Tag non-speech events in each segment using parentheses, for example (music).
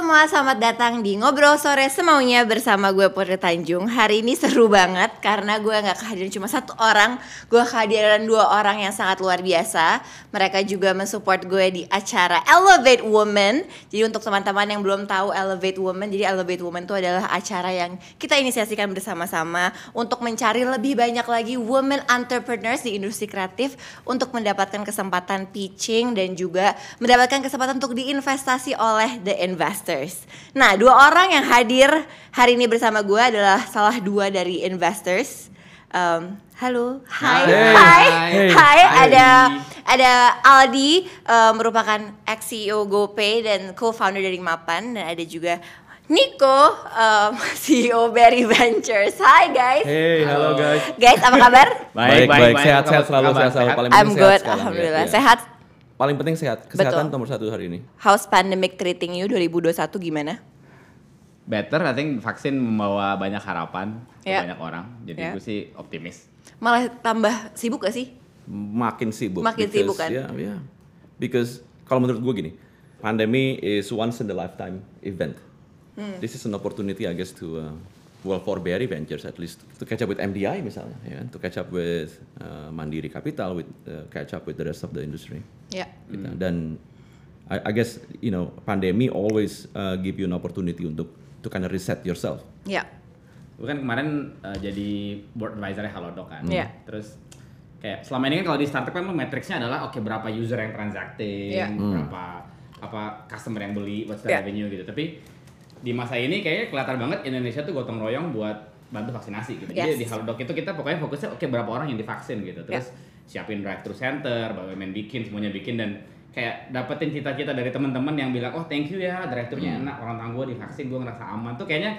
Semua, selamat datang di Ngobrol Sore Semaunya bersama gue Putri Tanjung. Hari ini seru banget karena gue gak kehadiran cuma satu orang. Gue kehadiran dua orang yang sangat luar biasa. Mereka juga mensupport gue di acara Elevate Women Jadi untuk teman-teman yang belum tahu Elevate Women Jadi Elevate Women itu adalah acara yang kita inisiasikan bersama-sama Untuk mencari lebih banyak lagi women entrepreneurs di industri kreatif Untuk mendapatkan kesempatan pitching dan juga mendapatkan kesempatan untuk diinvestasi oleh the investors. Nah, dua orang yang hadir hari ini bersama gue adalah salah dua dari investors. Um, halo, hai, Hai. hai, hai, Hai. ada ada Aldi uh, merupakan ex CEO GoPay dan co-founder dari Mapan dan ada juga Nico, um, (laughs) CEO Berry Ventures. Hai guys, Hey, halo guys. guys apa kabar? (laughs) Baik, baik, sehat, sehat selalu, sehat selalu. sehat? Paling I'm penting sehat good, sekarang, alhamdulillah. ya. Sehat. Paling penting sehat. Kesehatan Betul. nomor satu hari ini. How's pandemic treating you 2021 gimana? Better, I think vaksin membawa banyak harapan ke Ya. banyak orang. Jadi Ya. gue sih optimis. Malah tambah sibuk gak sih? Makin sibuk. Makin because, sibuk, kan? Ya, ya. Because kalau menurut gue gini, pandemi is once in the lifetime event. Hmm. This is an opportunity, I guess, to uh, well for Berry Ventures at least to catch up with MDI misalnya, ya, kan? to catch up with uh, Mandiri Capital, with uh, catch up with the rest of the industry. Ya. gitu. Dan I, I guess you know pandemi always uh, give you an opportunity untuk to kind of reset yourself. Ya. Gue kan kemarin uh, jadi board advisor Halodoc kan. Iya. Terus kayak selama ini kan kalau di startup kan matriksnya adalah oke berapa user yang transacting, Iya. berapa apa customer yang beli, what's the Iya. revenue gitu. Tapi di masa ini kayaknya kelihatan banget Indonesia tuh gotong royong buat bantu vaksinasi gitu. Jadi Yes. di Halodoc itu kita pokoknya fokusnya oke berapa orang yang divaksin gitu. Terus siapin drive thru center, BUMN bikin semuanya bikin dan kayak dapetin cita-cita dari teman-teman yang bilang oh thank you ya drive thru-nya enak orang tua gue divaksin gue ngerasa aman tuh kayaknya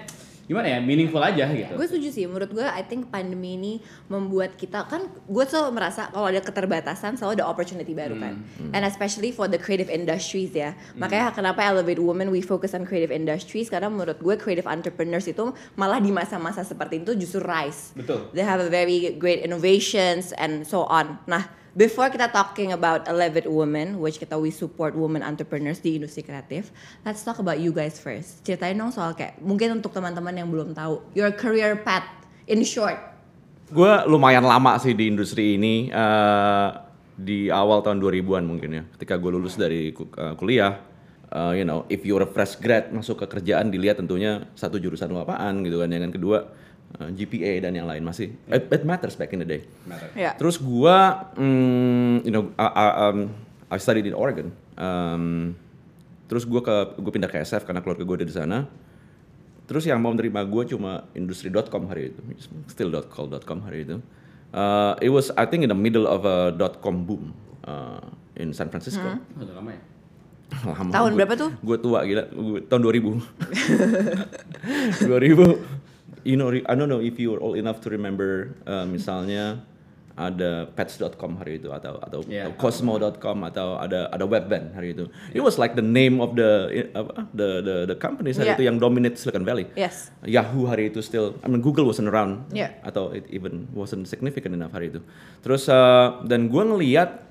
gimana ya meaningful aja gitu. Gue setuju sih, menurut gue I think pandemi ini membuat kita kan gue selalu merasa kalau ada keterbatasan selalu ada opportunity baru kan. And especially for the creative industries ya. Makanya kenapa Elevate Women we focus on creative industries karena menurut gue creative entrepreneurs itu malah di masa-masa seperti itu justru rise. Betul. They have a very great innovations and so on. Nah, before kita talking about Elevate Women, which kita we support women entrepreneurs di industri kreatif, let's talk about you guys first. Ceritain dong soal kayak mungkin untuk teman-teman yang belum tahu your career path in short. Gue lumayan lama sih di industri ini eh, di awal tahun 2000-an mungkin ya. Ketika gue lulus dari eh, kuliah, eh, you know, if you're a fresh grad masuk ke kerjaan dilihat tentunya satu jurusan lu apaan gitu kan. Yang kedua eh, GPA dan yang lain masih it, it matters back in the day. Ya. Terus gua, mm, you know, I, I, um, I studied in Oregon. Um, terus gua ke, gue pindah ke SF karena keluarga gue ada di sana. Terus yang mau menerima gue cuma industri.com hari itu, still.call.com hari itu. Uh, it was, I think, in the middle of a dot-com boom uh, in San Francisco. Oh, udah lama ya. Lama. Tahun Gua- berapa tuh? Gue tua gila, gua, tahun 2000. 2000. (laughs) You know, I don't know if you're old enough to remember uh, misalnya ada pets.com hari itu atau atau Yeah. cosmo.com atau ada ada webband hari itu. It was like the name of the apa the the the companies hari Yeah. itu yang dominate Silicon Valley. Yes. Yahoo hari itu still, I mean Google wasn't around Yeah. atau it even wasn't significant enough hari itu. Terus uh, dan gue ngeliat,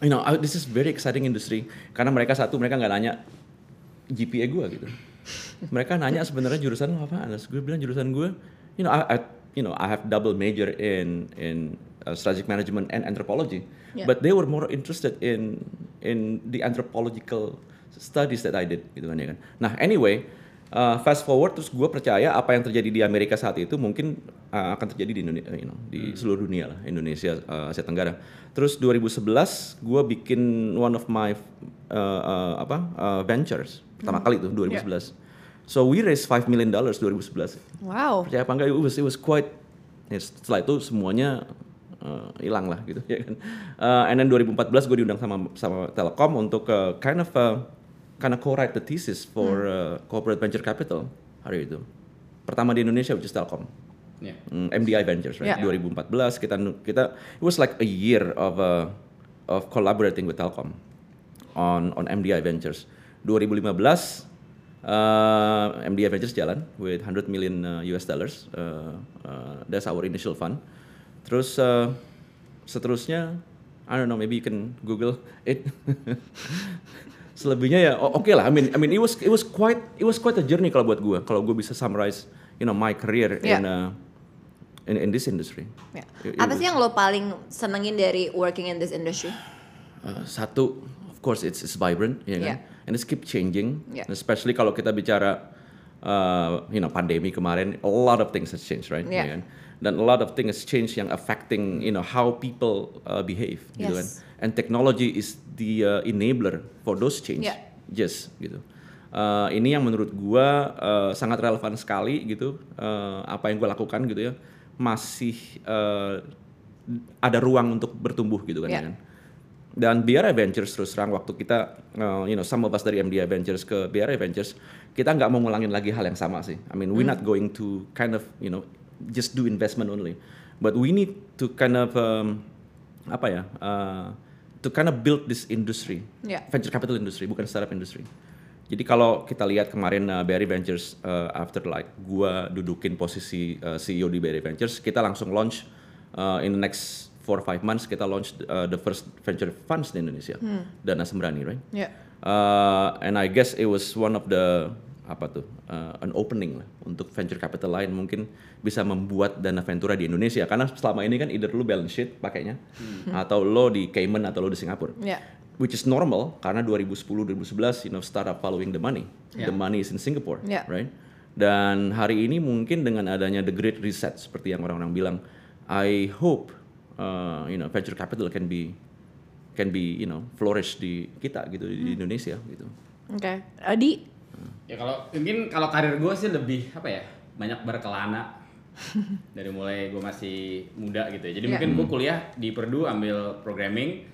you know, this is very exciting industry karena mereka satu mereka nggak nanya GPA gue gitu. Mereka nanya sebenarnya jurusan lo apa? Terus gue bilang jurusan gue, you know, I, I you know I have double major in in uh, strategic management and anthropology, Yeah. but they were more interested in in the anthropological studies that I did gitu kan ya kan. Nah anyway, uh, fast forward terus gue percaya apa yang terjadi di Amerika saat itu mungkin uh, akan terjadi di Indonesia, you know, di seluruh dunia lah, Indonesia, uh, Asia Tenggara. Terus 2011 gue bikin one of my uh, uh, apa uh, ventures pertama kali itu 2011. So we raised 5 million dollars 2011 Wow. percaya apa enggak it was it was quite ya, setelah itu semuanya uh, hilang lah gitu (laughs) ya kan Uh, and then 2014 gue diundang sama sama Telkom untuk uh, kind of uh, kind of co-write the thesis for uh, corporate venture capital hari itu pertama di Indonesia which is Telkom Ya. Mm, MDI Ventures right Yeah. 2014 kita kita it was like a year of uh, of collaborating with Telkom on on MDI Ventures. 2015 uh, MDI Ventures jalan with 100 million uh, US dollars. Uh, uh, that's our initial fund. Terus uh, seterusnya I don't know maybe you can Google it. (laughs) Selebihnya ya oke lah. I mean I mean it was it was quite it was quite a journey kalau buat gue. Kalau gue bisa summarize you know my career Yeah. in uh, in in this industry. It- it Apa sih yang lo paling senengin dari working in this industry? Uh, satu, of course it's it's vibrant, ya kan? Yeah. And it's keep changing, Yeah. especially kalau kita bicara, uh, you know, pandemi kemarin, a lot of things has changed, right? Yeah. kan? Dan a lot of things has changed yang affecting, you know, how people uh, behave, gitu kan? Yes. And technology is the uh, enabler for those change, Yeah. yes, gitu. Uh, ini yang menurut gua uh, sangat relevan sekali gitu, uh, apa yang gua lakukan gitu ya, masih uh, ada ruang untuk bertumbuh gitu kan, ya Yeah. kan? Dan BRI Ventures terus terang waktu kita, uh, you know, some of us dari MDI Ventures ke BRI Ventures, kita nggak mau ngulangin lagi hal yang sama sih. I mean, we're not going to kind of, you know, just do investment only, but we need to kind of, um, apa ya, uh, to kind of build this industry, Yeah. venture capital industry, bukan startup industry. Jadi kalau kita lihat kemarin uh, BRI Ventures uh, after like gua dudukin posisi uh, CEO di BRI Ventures, kita langsung launch uh, in the next four five months kita launch uh, the first venture funds di Indonesia, Dana Sembrani, right? Ya. Uh, and I guess it was one of the apa tuh uh, an opening lah untuk venture capital lain mungkin bisa membuat dana ventura di Indonesia karena selama ini kan either lu balance sheet pakainya atau lo di Cayman atau lo di Singapura Ya. which is normal karena 2010 2011 you know startup following the money Yeah. the money is in Singapore Yeah. right dan hari ini mungkin dengan adanya the great reset seperti yang orang-orang bilang I hope uh, you know venture capital can be can be you know flourish di kita gitu di Indonesia gitu Oke. Adi? Ya kalau mungkin kalau karir gue sih lebih apa ya banyak berkelana (laughs) dari mulai gue masih muda gitu ya. Jadi Iya. mungkin gue kuliah di Purdue ambil programming,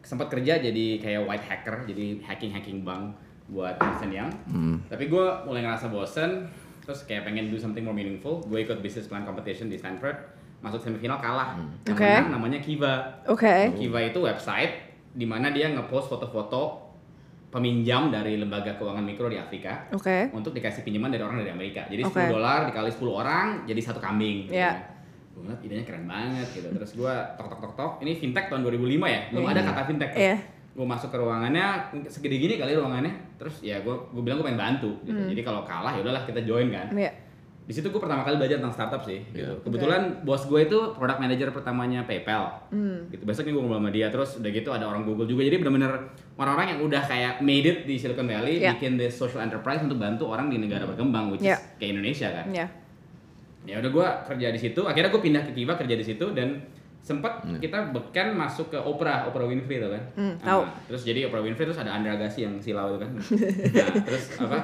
sempat kerja jadi kayak white hacker, jadi hacking hacking bank buat Ernst Young. Tapi gue mulai ngerasa bosen, terus kayak pengen do something more meaningful. Gue ikut business plan competition di Stanford, masuk semifinal kalah. Yang Oke. menang namanya Kiva. Oke. Kiva itu website di mana dia ngepost foto-foto peminjam dari lembaga keuangan mikro di Afrika Oke. untuk dikasih pinjaman dari orang dari Amerika. Jadi Oke. 10 dolar dikali 10 orang jadi satu kambing. gitu Iya. kan. Gue ngeliat idenya keren banget gitu. Terus gue tok tok tok tok. Ini fintech tahun 2005 ya. Belum ada kata fintech. Iya. Gue masuk ke ruangannya segede gini kali ruangannya. Terus ya gue gue bilang gue pengen bantu. Gitu. Jadi kalau kalah ya udahlah kita join kan. Iya. Di situ gue pertama kali belajar tentang startup sih. Gitu. Iya. Kebetulan bos gue itu product manager pertamanya PayPal. Gitu. Besoknya gue ngobrol sama dia terus udah gitu ada orang Google juga. Jadi bener-bener orang-orang yang udah kayak made it di Silicon Valley Iya. bikin the social enterprise untuk bantu orang di negara berkembang which Iya. is kayak Indonesia kan. Ya. Ya udah gue kerja di situ. Akhirnya gue pindah ke Kiva kerja di situ dan sempat kita beken masuk ke Oprah, Oprah Winfrey tuh kan. Hmm, Nah, tahu. terus jadi Oprah Winfrey terus ada Andra Agassi yang silau itu kan. (laughs) nah, terus apa?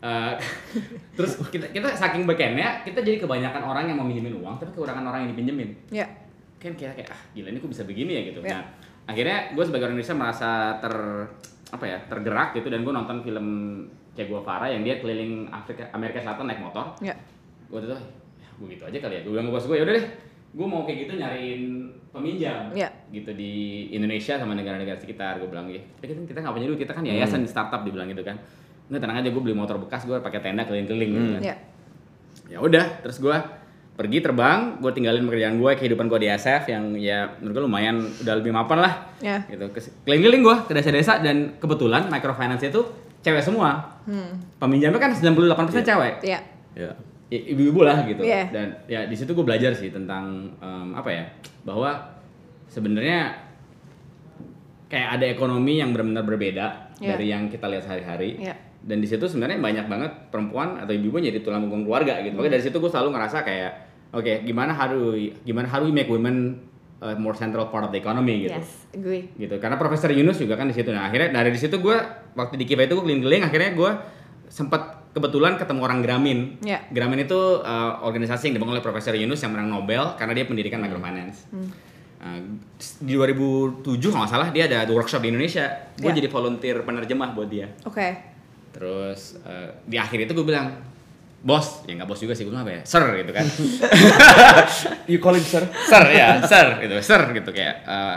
Eh, (laughs) terus kita kita saking bekennya kita jadi kebanyakan orang yang mau minjemin uang tapi kekurangan orang yang dipinjemin Ya. kan kayak ah gila ini kok bisa begini ya gitu Ya. nah akhirnya gue sebagai orang Indonesia merasa ter apa ya tergerak gitu dan gue nonton film Che Guevara yang dia keliling Afrika Amerika Selatan naik motor Ya. gue tuh ya gue gitu aja kali ya gue bilang ke bos gue ya udah deh gue mau kayak gitu nyariin peminjam Iya. gitu di Indonesia sama negara-negara sekitar gue bilang gitu kita kita nggak punya duit kita kan yayasan startup dibilang gitu kan nggak tenang aja gue beli motor bekas gue pakai tenda keliling-keliling gitu kan Ya. ya udah terus gue pergi terbang gue tinggalin pekerjaan gue kehidupan gue di SF yang ya menurut gue lumayan udah lebih mapan lah Ya. gitu keliling-keliling gue ke desa-desa dan kebetulan microfinance itu cewek semua Hmm. peminjamnya kan 98% cewek Ya. ya I- ibu-ibu lah gitu Iya. dan ya di situ gue belajar sih tentang em, apa ya bahwa sebenarnya kayak ada ekonomi yang benar-benar berbeda Iya. dari yang kita lihat sehari-hari Iya. Dan di situ sebenarnya banyak banget perempuan atau ibu-ibu jadi tulang punggung keluarga gitu makanya dari situ gue selalu ngerasa kayak oke gimana harus gimana harus make women a more central part of the economy gitu Yes. Agree. gitu karena Profesor Yunus juga kan di situ nah akhirnya dari situ gue waktu di Kiva itu gue keliling-keliling akhirnya gue sempat kebetulan ketemu orang Gramin Ya. Gramin itu uh, organisasi yang dibangun oleh Profesor Yunus yang menang Nobel karena dia pendidikan microfinance Uh, di 2007 kalau nggak salah dia ada workshop di Indonesia gue Ya. jadi volunteer penerjemah buat dia Oke. Terus uh, di akhir itu gue bilang bos. Ya nggak bos juga sih gue bilang apa ya? Sir gitu kan. (laughs) You call him sir sir ya sir gitu. Sir gitu kayak eh,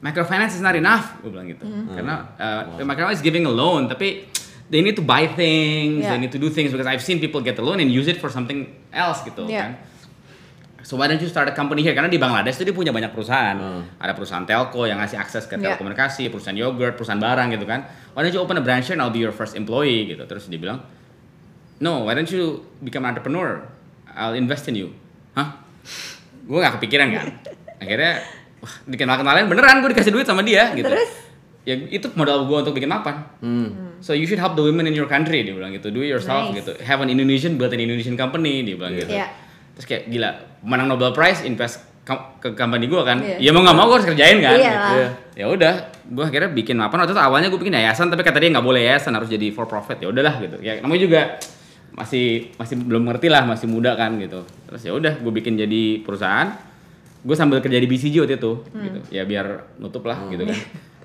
microfinance is not enough. Gue bilang gitu. Mm-hmm. karena uh, microfinance is giving a loan tapi they need to buy things Yeah. they need to do things because I've seen people get the loan and use it for something else gitu Yeah. kan So why don't you start a company here? Karena di Bangladesh tuh dia punya banyak perusahaan. Hmm. Ada perusahaan telco yang ngasih akses ke Yeah. telekomunikasi, perusahaan yogurt, perusahaan barang gitu kan. Why don't you open a branch here and I'll be your first employee gitu. Terus dia bilang, no, why don't you become an entrepreneur? I'll invest in you. Hah? Gue gak kepikiran kan. (laughs) Akhirnya, wah dikenal-kenalin beneran gue dikasih duit sama dia gitu. Terus? Ya itu modal gue untuk bikin mapan. So you should help the women in your country dia bilang gitu. Do it yourself Nice. gitu. Have an Indonesian build an Indonesian company dia bilang gitu. Iya. Terus kayak gila, menang Nobel Prize invest ke company gue kan. Iya. Ya mau nggak mau gue harus kerjain kan. Iya. Gitu. Ya udah, gue akhirnya bikin mapan waktu itu awalnya gue bikin yayasan tapi kata dia nggak boleh yayasan harus jadi for profit. Ya udahlah gitu. Ya namanya juga masih masih belum ngerti lah, masih muda kan gitu. Terus ya udah gue bikin jadi perusahaan. Gue sambil kerja di BCG waktu itu gitu. Ya biar nutup lah gitu kan.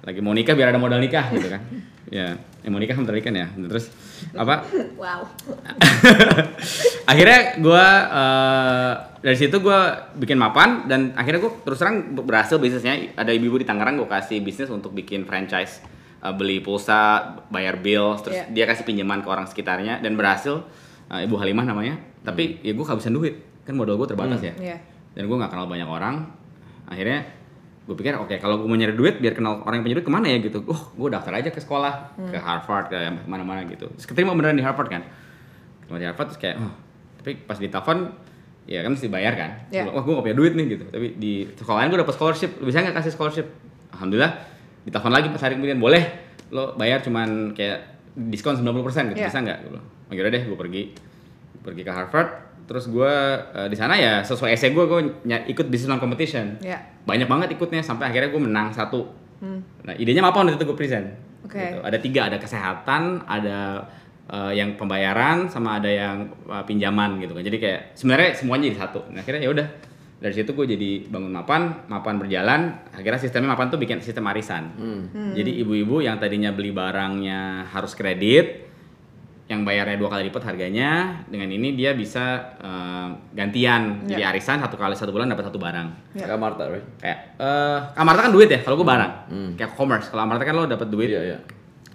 Lagi mau nikah biar ada modal nikah gitu kan. (laughs) Ya, yang mau nikah bentar lagi kan ya. Terus apa? (laughs) Wow. (laughs) akhirnya gue dari situ gue bikin mapan dan akhirnya gue terus terang berhasil bisnisnya ada ibu-ibu di Tangerang gue kasih bisnis untuk bikin franchise uh, beli pulsa bayar bill terus Iya. dia kasih pinjaman ke orang sekitarnya dan berhasil uh, ibu Halimah namanya tapi ya gue kehabisan duit kan modal gue terbatas ya Iya. dan gue nggak kenal banyak orang akhirnya gue pikir oke kalau gue mau nyari duit biar kenal orang yang punya duit ke mana ya gitu. Oh gue daftar aja ke sekolah ke Harvard ke mana-mana gitu. Terus keterima beneran di Harvard kan? Keterima di Harvard terus kayak oh tapi pas ditelepon ya kan mesti bayar kan? Bilang, wah gue gak punya duit nih gitu. Tapi di sekolah lain gue dapet scholarship. Lu bisa nggak kasih scholarship? Alhamdulillah ditelepon lagi pas hari kemudian. Boleh lo bayar cuman kayak diskon 90% gitu. Iya. bisa nggak gue bilang. Oh deh gue pergi. Pergi ke Harvard terus gue eh, di sana ya sesuai essay gue gue ikut business non competition Iya. banyak banget ikutnya sampai akhirnya gue menang satu nah idenya apa waktu itu gue present Hmm. Oke. Gitu. ada tiga ada kesehatan ada eh, yang pembayaran sama ada yang eh, pinjaman gitu kan jadi kayak sebenarnya semuanya jadi satu nah, akhirnya ya udah dari situ gue jadi bangun mapan mapan berjalan akhirnya sistemnya mapan tuh bikin sistem arisan Hmm. jadi ibu-ibu yang tadinya beli barangnya harus kredit yang bayarnya dua kali lipat harganya dengan ini dia bisa eh, gantian jadi Ya. arisan satu kali satu bulan dapat satu barang Iya. Kayak Marta, right? kayak eh Amarta kan duit ya kalau gue barang kayak commerce kalau Amarta kan lo dapat duit Iya, iya.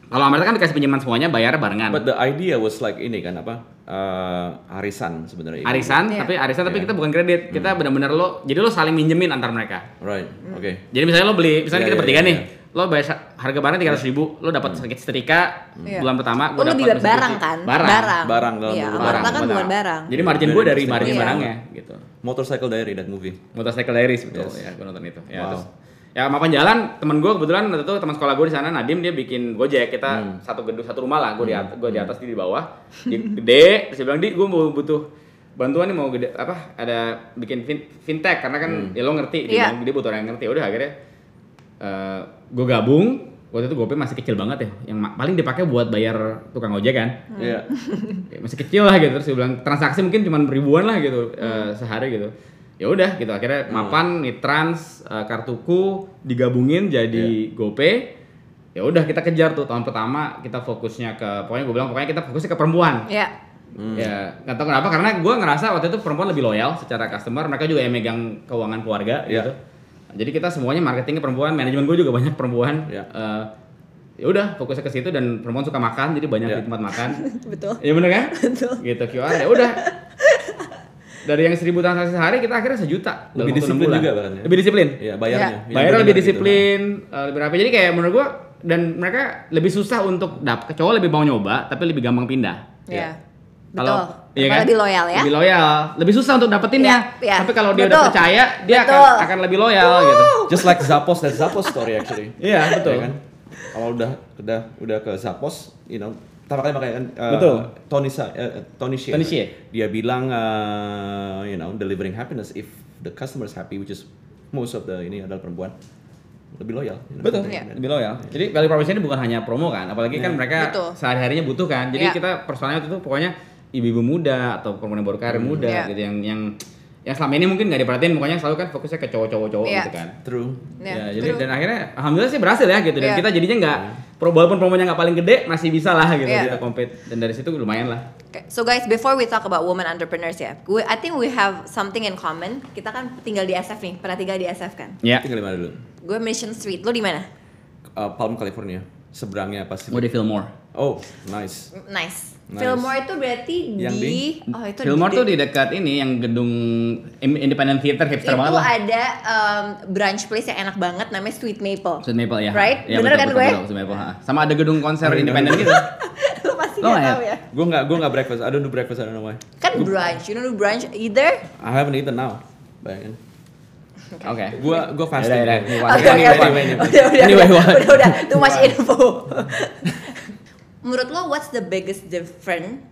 kalau Amarta kan dikasih pinjaman semuanya bayarnya barengan But the idea was like ini kan apa? eh, arisan sebenarnya. arisan Iya. tapi arisan tapi Iya. kita bukan kredit kita benar-benar lo jadi lo saling minjemin antar mereka Right. Oke. jadi misalnya lo beli misalnya Iya, kita iya, bertiga iya, nih lo bayar harga barang tiga ribu lo dapat sedikit setrika Iya. bulan pertama Oh, lebih dapat barang kan? barang Barang. Barang dalam Iya, Amarta barang. kan bukan barang. jadi margin gue dari margin Iya. barangnya gitu Motorcycle Diary that movie. Motorcycle Diaries betul Yes. ya gue nonton itu ya Wow. terus ya mapan jalan temen gue kebetulan waktu itu teman sekolah gue di sana Nadim dia bikin gojek kita Hmm. satu gedung satu rumah lah gue di atas gue di atas dia di bawah dia (laughs) gede terus dia bilang di gue mau butuh bantuan nih mau gede apa ada bikin fin- fintech karena kan Hmm. ya lo ngerti dia, Iya. bilang, dia butuh orang yang ngerti udah akhirnya eh gue gabung waktu itu GoPay masih kecil banget ya. Yang paling dipakai buat bayar tukang ojek kan. Iya. (laughs) Ya, masih kecil lah gitu terus dia bilang transaksi mungkin cuma ribuan lah gitu eh, sehari gitu. Ya udah gitu akhirnya mapan mitrans eh, kartuku digabungin jadi GoPay. Ya udah kita kejar tuh tahun pertama kita fokusnya ke pokoknya gue bilang pokoknya kita fokusnya ke perempuan. Iya. ya nggak tahu kenapa karena gue ngerasa waktu itu perempuan lebih loyal secara customer mereka juga yang megang keuangan keluarga Iya. gitu jadi kita semuanya marketingnya perempuan manajemen gue juga banyak perempuan Iya. Eh, ya udah fokusnya ke situ dan perempuan suka makan jadi banyak Iya. di tempat makan (laughs) Betul. Iya bener kan? Gitu QR ya udah. Dari yang seribu transaksi sehari kita akhirnya sejuta. dalam Lebih disiplin bulan. juga bahkan ya. Lebih disiplin. Iya, bayarnya. Bayarnya benar lebih gitu. disiplin, eh, lebih rapi. Jadi kayak menurut gua dan mereka lebih susah untuk dap. Cowok lebih mau nyoba, tapi lebih gampang pindah. Iya. Kalau Betul. Iya kan? lebih loyal ya. Lebih loyal, lebih susah untuk dapetinnya. Iya, iya. Tapi kalau dia udah percaya, dia akan Betul. akan lebih loyal gitu. Just like Zappos, that's Zappos story actually. (laughs) Iya, betul. Ya kan? Kalau udah udah udah ke Zappos, you know, pertama kali makanya kan uh, Betul. Tony Sa, uh, Tony Hsieh. Tony Hsieh. Dia bilang uh, you know, delivering happiness if the customer is happy which is most of the ini adalah perempuan lebih loyal. you know. Betul, Iya. lebih loyal. Jadi value proposition ini bukan hanya promo kan, apalagi kan mereka Betul. sehari-harinya butuh kan. Jadi Iya. kita persoalannya waktu itu pokoknya ibu-ibu muda atau perempuan yang baru karir muda Iya. gitu yang yang yang selama ini mungkin nggak diperhatiin pokoknya selalu kan fokusnya ke cowok-cowok cowok Iya. gitu kan. True. Iya, Ya, jadi true. dan akhirnya alhamdulillah sih berhasil ya gitu dan Iya. kita jadinya nggak pro walaupun promonya nggak paling gede masih bisa lah gitu Iya. kita compete dan dari situ lumayan lah. Okay. So guys, before we talk about women entrepreneurs ya, we, I think we have something in common. Kita kan tinggal di SF nih, pernah tinggal di SF kan? Ya. Tinggal di mana dulu? Gue Mission Street. Lo di mana? Uh, Palm California. Seberangnya pasti. Gue di Fillmore. Oh, nice. Nice. Nice. Fillmore itu berarti Yang di, di? oh itu Fillmore di, tuh di dekat ini yang gedung Independent Theater hipster itu banget lah. ada um, brunch place yang enak banget namanya Sweet Maple. Sweet Maple ya. Right? Ya, Bener betul, kan betul, gue? betul, Sweet Maple, ha. Sama ada gedung konser Hari ini. independen gitu. (laughs) Lo pasti Lo nggak nggak tahu ya? Gue nggak gue nggak breakfast. I don't do breakfast. I don't know why. Kan brunch, you know do brunch either? I haven't eaten now. Bayangin. Oke. Gue gue fasting. Anyway, anyway, anyway, anyway. Udah udah Anyway, udah, what? udah udah too much info. (laughs) Menurut lo what's the biggest difference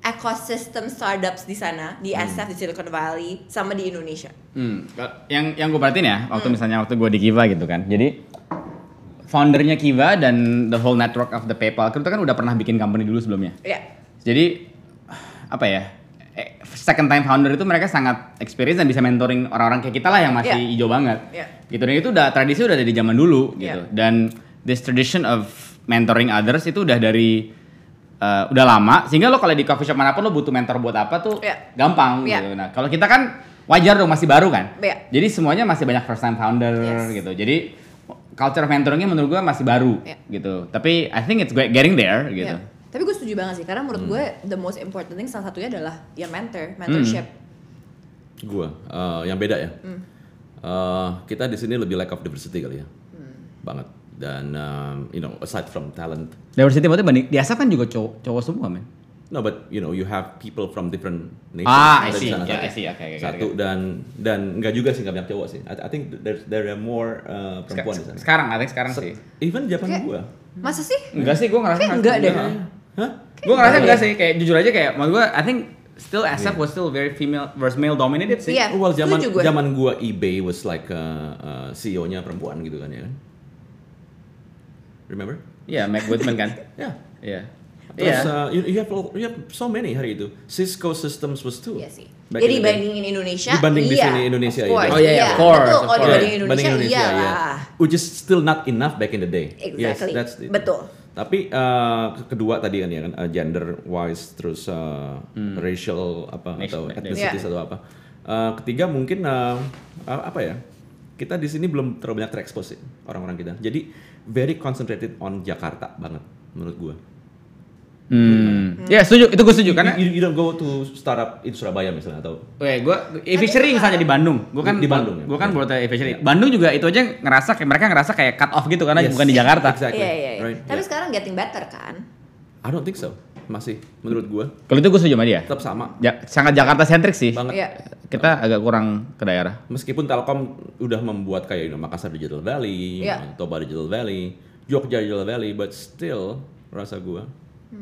ecosystem startups di sana di SF di Silicon Valley sama di Indonesia? Hmm, yang yang gue perhatiin ya, waktu misalnya waktu gue di Kiva gitu kan. Jadi foundernya Kiva dan the whole network of the PayPal itu kan udah pernah bikin company dulu sebelumnya. Ya. Jadi apa ya? eh, Second time founder itu mereka sangat experience dan bisa mentoring orang-orang kayak kita lah yang masih Iya. hijau banget. Iya. Gitu dan itu udah tradisi udah dari zaman dulu Iya. gitu. Dan this tradition of mentoring others itu udah dari eh, udah lama sehingga lo kalau di coffee shop mana pun lo butuh mentor buat apa tuh Iya. gampang Iya. gitu. Nah, kalau kita kan wajar dong masih baru kan. Iya. Jadi semuanya masih banyak first time founder Yes. gitu. Jadi culture mentoringnya menurut gua masih baru Iya. gitu. Tapi I think it's getting there gitu. Ya. Tapi gue setuju banget sih karena menurut gue the most important thing salah satunya adalah ya mentor, mentorship. Gue uh, yang beda ya. Uh, kita di sini lebih lack of diversity kali ya, banget. Dan um, you know aside from talent, Diversity maksudnya banding di Asap kan juga cowok cowok semua men. no but you know you have people from different nations. Ah, I see. sana Ya, satu. I see. Oke, oke, Satu oke. dan dan nggak juga sih nggak banyak cowok sih. I, I think there there are more uh, perempuan di sana. Sekarang, I think sekarang sih. Even Kayak- gua. Masa sih? Enggak sih, gue ngerasa enggak deh. Hah? Gue ngerasa enggak sih, kayak jujur aja kayak menurut gue I think still Asap was still very female versus male dominated sih. Iya. well zaman zaman gua eBay was like uh, uh, CEO-nya perempuan gitu kan ya kan. Remember? Iya, Mac Goodman kan. (laughs) Ya. Iya. Terus Iya. uh, you, you have you have so many hari itu. Cisco Systems was two. Iya sih. Back Jadi in the day. dibandingin Indonesia, Dibanding di iya, sini Indonesia, of iya. Oh, iya, iya, of Betul, course, of kalau course. dibanding Yeah, Indonesia, banding iya ya. lah. Which is still not enough back in the day. Exactly. Yes, that's it. Betul. Tapi uh, ke- kedua tadi kan ya kan uh, gender wise terus uh, racial apa Nation- atau ethnicities Yeah. atau apa. Uh, ketiga mungkin uh, uh, apa ya? Kita di sini belum terlalu banyak terekspos sih orang-orang kita. Jadi very concentrated on Jakarta banget menurut gua. Hmm. Ya, setuju. Itu gue setuju karena you, you don't go to startup in Surabaya misalnya atau Oke, gue e-fishery misalnya di Bandung. Gue kan Di Bandung, ya? Gue kan buat e-fishery. Bandung juga itu aja ngerasa kayak mereka ngerasa kayak cut off gitu karena Yes. bukan di Jakarta. Exactly. Iya, iya, iya. Right. Tapi Yeah. sekarang getting better kan? I don't think so. Masih menurut gua Kalau itu gue setuju sama dia. tetap sama Ja- sangat Jakarta sentrik sih. banget. Iya. Kita agak kurang ke daerah. Meskipun Telkom udah membuat kayak you know, Makassar Digital Valley, Iya. Toba Digital Valley, Jogja Digital Valley, but still rasa gua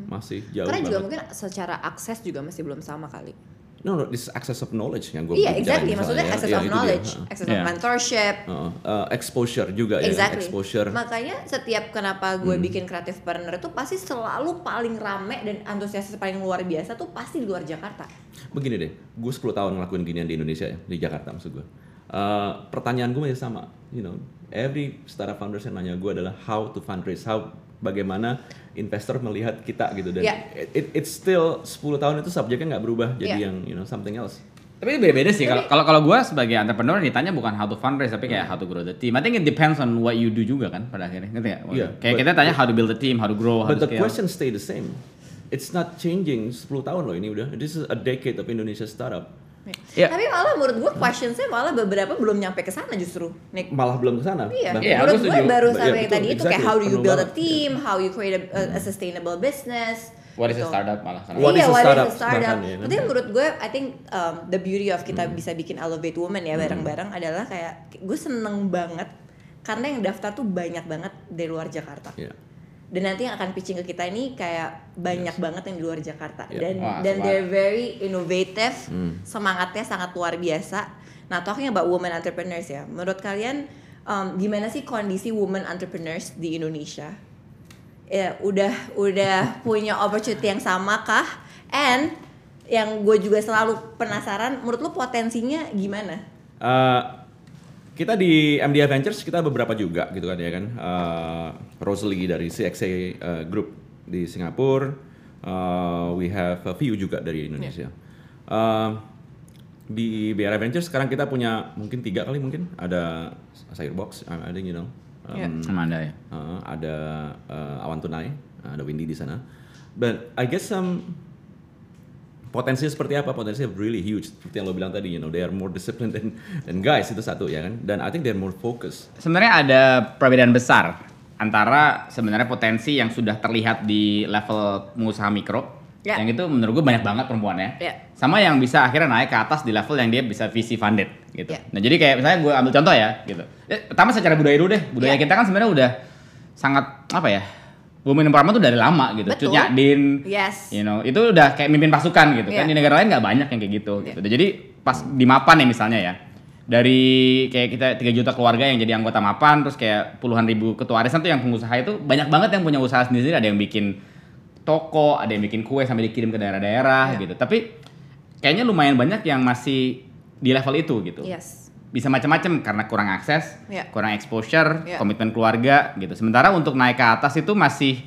masih jauh Karena juga banget. mungkin secara akses juga masih belum sama kali. No, no, this is access of knowledge yang gua Iya, exactly. misalnya Maksudnya ya. access Iya, of itu dia. knowledge, Ha. access Iya. of mentorship. Uh, uh, exposure juga ya, Exactly. exposure. Makanya setiap kenapa gue Hmm. bikin kreatif partner itu pasti selalu paling rame dan antusias paling luar biasa tuh pasti di luar Jakarta. Begini deh, gue 10 tahun ngelakuin ginian di Indonesia ya, di Jakarta maksud gue. Uh, pertanyaan gue masih sama, you know, every startup founders yang nanya gue adalah how to fundraise, how bagaimana investor melihat kita gitu dan Yeah. it, it- it's still 10 tahun itu subjeknya nggak berubah jadi Yeah. yang you know something else. Tapi itu beda-beda sih. Kalau kalau kalau gue sebagai entrepreneur ditanya bukan how to fundraise tapi kayak how to grow the team. I think it depends on what you do juga kan pada akhirnya. Ngerti nggak? Iya, Kayak but- kita tanya how to build a team, how to grow, how But to the scale. question stay the same. It's not changing 10 tahun loh ini udah. This is a decade of Indonesia startup. Iya. Tapi malah menurut gue questionsnya malah beberapa belum nyampe ke sana justru, Nick. Malah belum ke sana. Iya, Iya, menurut gue setuju. baru Iya, sampai yang betul, tadi itu kayak exactly. how do you Penuh build a team, how you create a, a- a sustainable business. What is a gitu. startup malah sekarang. What iya, is a what startup is a startup? ya kan? Tapi menurut gue, I think um, the beauty of kita bisa bikin Elevate Women ya bareng-bareng adalah kayak gue seneng banget karena yang daftar tuh banyak banget dari luar Jakarta. Iya. Dan nanti yang akan pitching ke kita ini kayak banyak banget yang di luar Jakarta Iya. dan Wah, dan they're very innovative, Hmm. semangatnya sangat luar biasa. Nah, talking about women entrepreneurs ya, menurut kalian um, gimana sih kondisi women entrepreneurs di Indonesia? Ya, udah udah (laughs) punya opportunity yang sama kah? And yang gue juga selalu penasaran, menurut lu potensinya gimana? Uh, kita di MDI Ventures kita beberapa juga gitu kan ya kan. Uh, Rosalie dari CXA uh, Group di Singapura. Uh, we have a few juga dari Indonesia. Uh, di BRI Ventures sekarang kita punya mungkin tiga kali mungkin ada Sayurbox, ada you know, um, Yeah. Sama anda ya. uh, ada uh, Awan Tunai, ada Windy di sana. But I guess um, potensi seperti apa? Potensi really huge. Seperti yang lo bilang tadi, you know, they are more disciplined than, than guys itu satu ya kan. Dan I think they're more focused. Sebenarnya ada perbedaan besar antara sebenarnya potensi yang sudah terlihat di level pengusaha mikro, Ya. yang itu menurut gue banyak banget perempuannya, Ya. sama yang bisa akhirnya naik ke atas di level yang dia bisa VC funded gitu. Ya. Nah jadi kayak misalnya gue ambil contoh ya, gitu. Eh, pertama secara budaya dulu deh, budaya Ya. kita kan sebenarnya udah sangat apa ya, women empowerment tuh dari lama gitu. Betul. Cut Nyadin, Yes. You know, itu udah kayak mimpin pasukan gitu kan. Iya. Di negara lain nggak banyak yang kayak gitu. Iya. gitu. Jadi pas di Mapan nih misalnya ya. Dari kayak kita 3 juta keluarga yang jadi anggota Mapan terus kayak puluhan ribu ketua arisan tuh yang pengusaha itu banyak banget yang punya usaha sendiri, ada yang bikin toko, ada yang bikin kue sampai dikirim ke daerah-daerah Iya. gitu. Tapi kayaknya lumayan banyak yang masih di level itu gitu Yes. Bisa macam-macam karena kurang akses, Iya. kurang exposure, Iya. komitmen keluarga gitu. Sementara untuk naik ke atas itu masih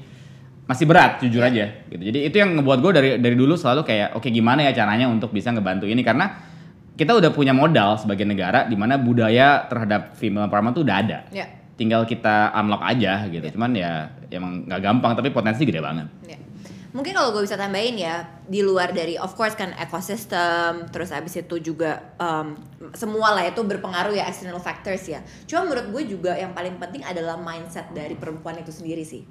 masih berat jujur Iya. aja gitu. Jadi itu yang ngebuat gue dari dari dulu selalu kayak oke gimana ya caranya untuk bisa ngebantu ini karena kita udah punya modal sebagai negara di mana budaya terhadap female empowerment tuh udah ada. Ya. Tinggal kita unlock aja gitu. Iya. Cuman ya emang nggak gampang tapi potensi gede banget. Ya. Mungkin kalau gue bisa tambahin ya di luar dari of course kan ekosistem terus abis itu juga um, semua lah itu berpengaruh ya external factors ya. Cuma menurut gue juga yang paling penting adalah mindset dari perempuan itu sendiri sih.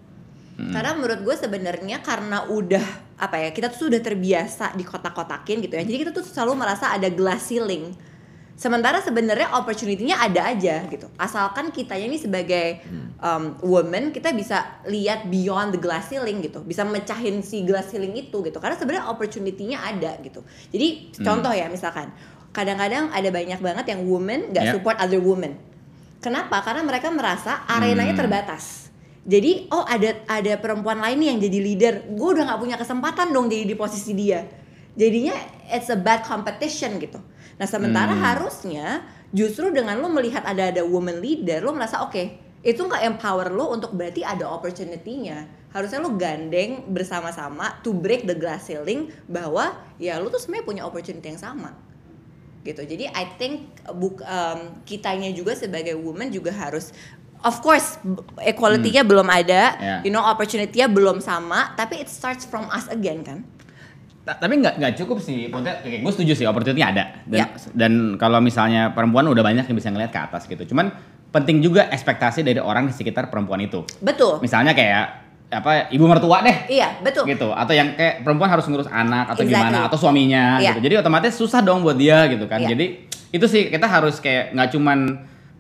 Karena menurut gue sebenarnya karena udah apa ya kita tuh sudah terbiasa di kotak-kotakin gitu ya. Jadi kita tuh selalu merasa ada glass ceiling. Sementara sebenarnya opportunity-nya ada aja gitu. Asalkan kitanya ini sebagai um, woman kita bisa lihat beyond the glass ceiling gitu. Bisa mecahin si glass ceiling itu gitu. Karena sebenarnya opportunity-nya ada gitu. Jadi contoh ya misalkan kadang-kadang ada banyak banget yang woman nggak Ya. support other woman. Kenapa? Karena mereka merasa arenanya Hmm. terbatas. Jadi oh ada ada perempuan lain nih yang jadi leader, gue udah nggak punya kesempatan dong jadi di posisi dia. Jadinya it's a bad competition gitu. Nah sementara Hmm. harusnya justru dengan lo melihat ada ada woman leader, lo merasa oke itu nggak empower lo untuk berarti ada opportunity-nya. Harusnya lo gandeng bersama-sama to break the glass ceiling bahwa ya lo tuh sebenarnya punya opportunity yang sama gitu jadi I think buk, um, kitanya juga sebagai woman juga harus of course equality-nya belum ada Yeah. you know opportunity-nya belum sama tapi it starts from us again kan tapi nggak nggak cukup sih, maksudnya kayak gue setuju sih opportunity ada dan Ya. dan kalau misalnya perempuan udah banyak yang bisa ngeliat ke atas gitu. Cuman penting juga ekspektasi dari orang di sekitar perempuan itu. betul Misalnya kayak apa ibu mertua deh iya betul gitu atau yang kayak perempuan harus ngurus anak atau Exactly. gimana atau suaminya Iya. gitu. Jadi otomatis susah dong buat dia gitu kan. Iya. Jadi itu sih kita harus kayak nggak cuman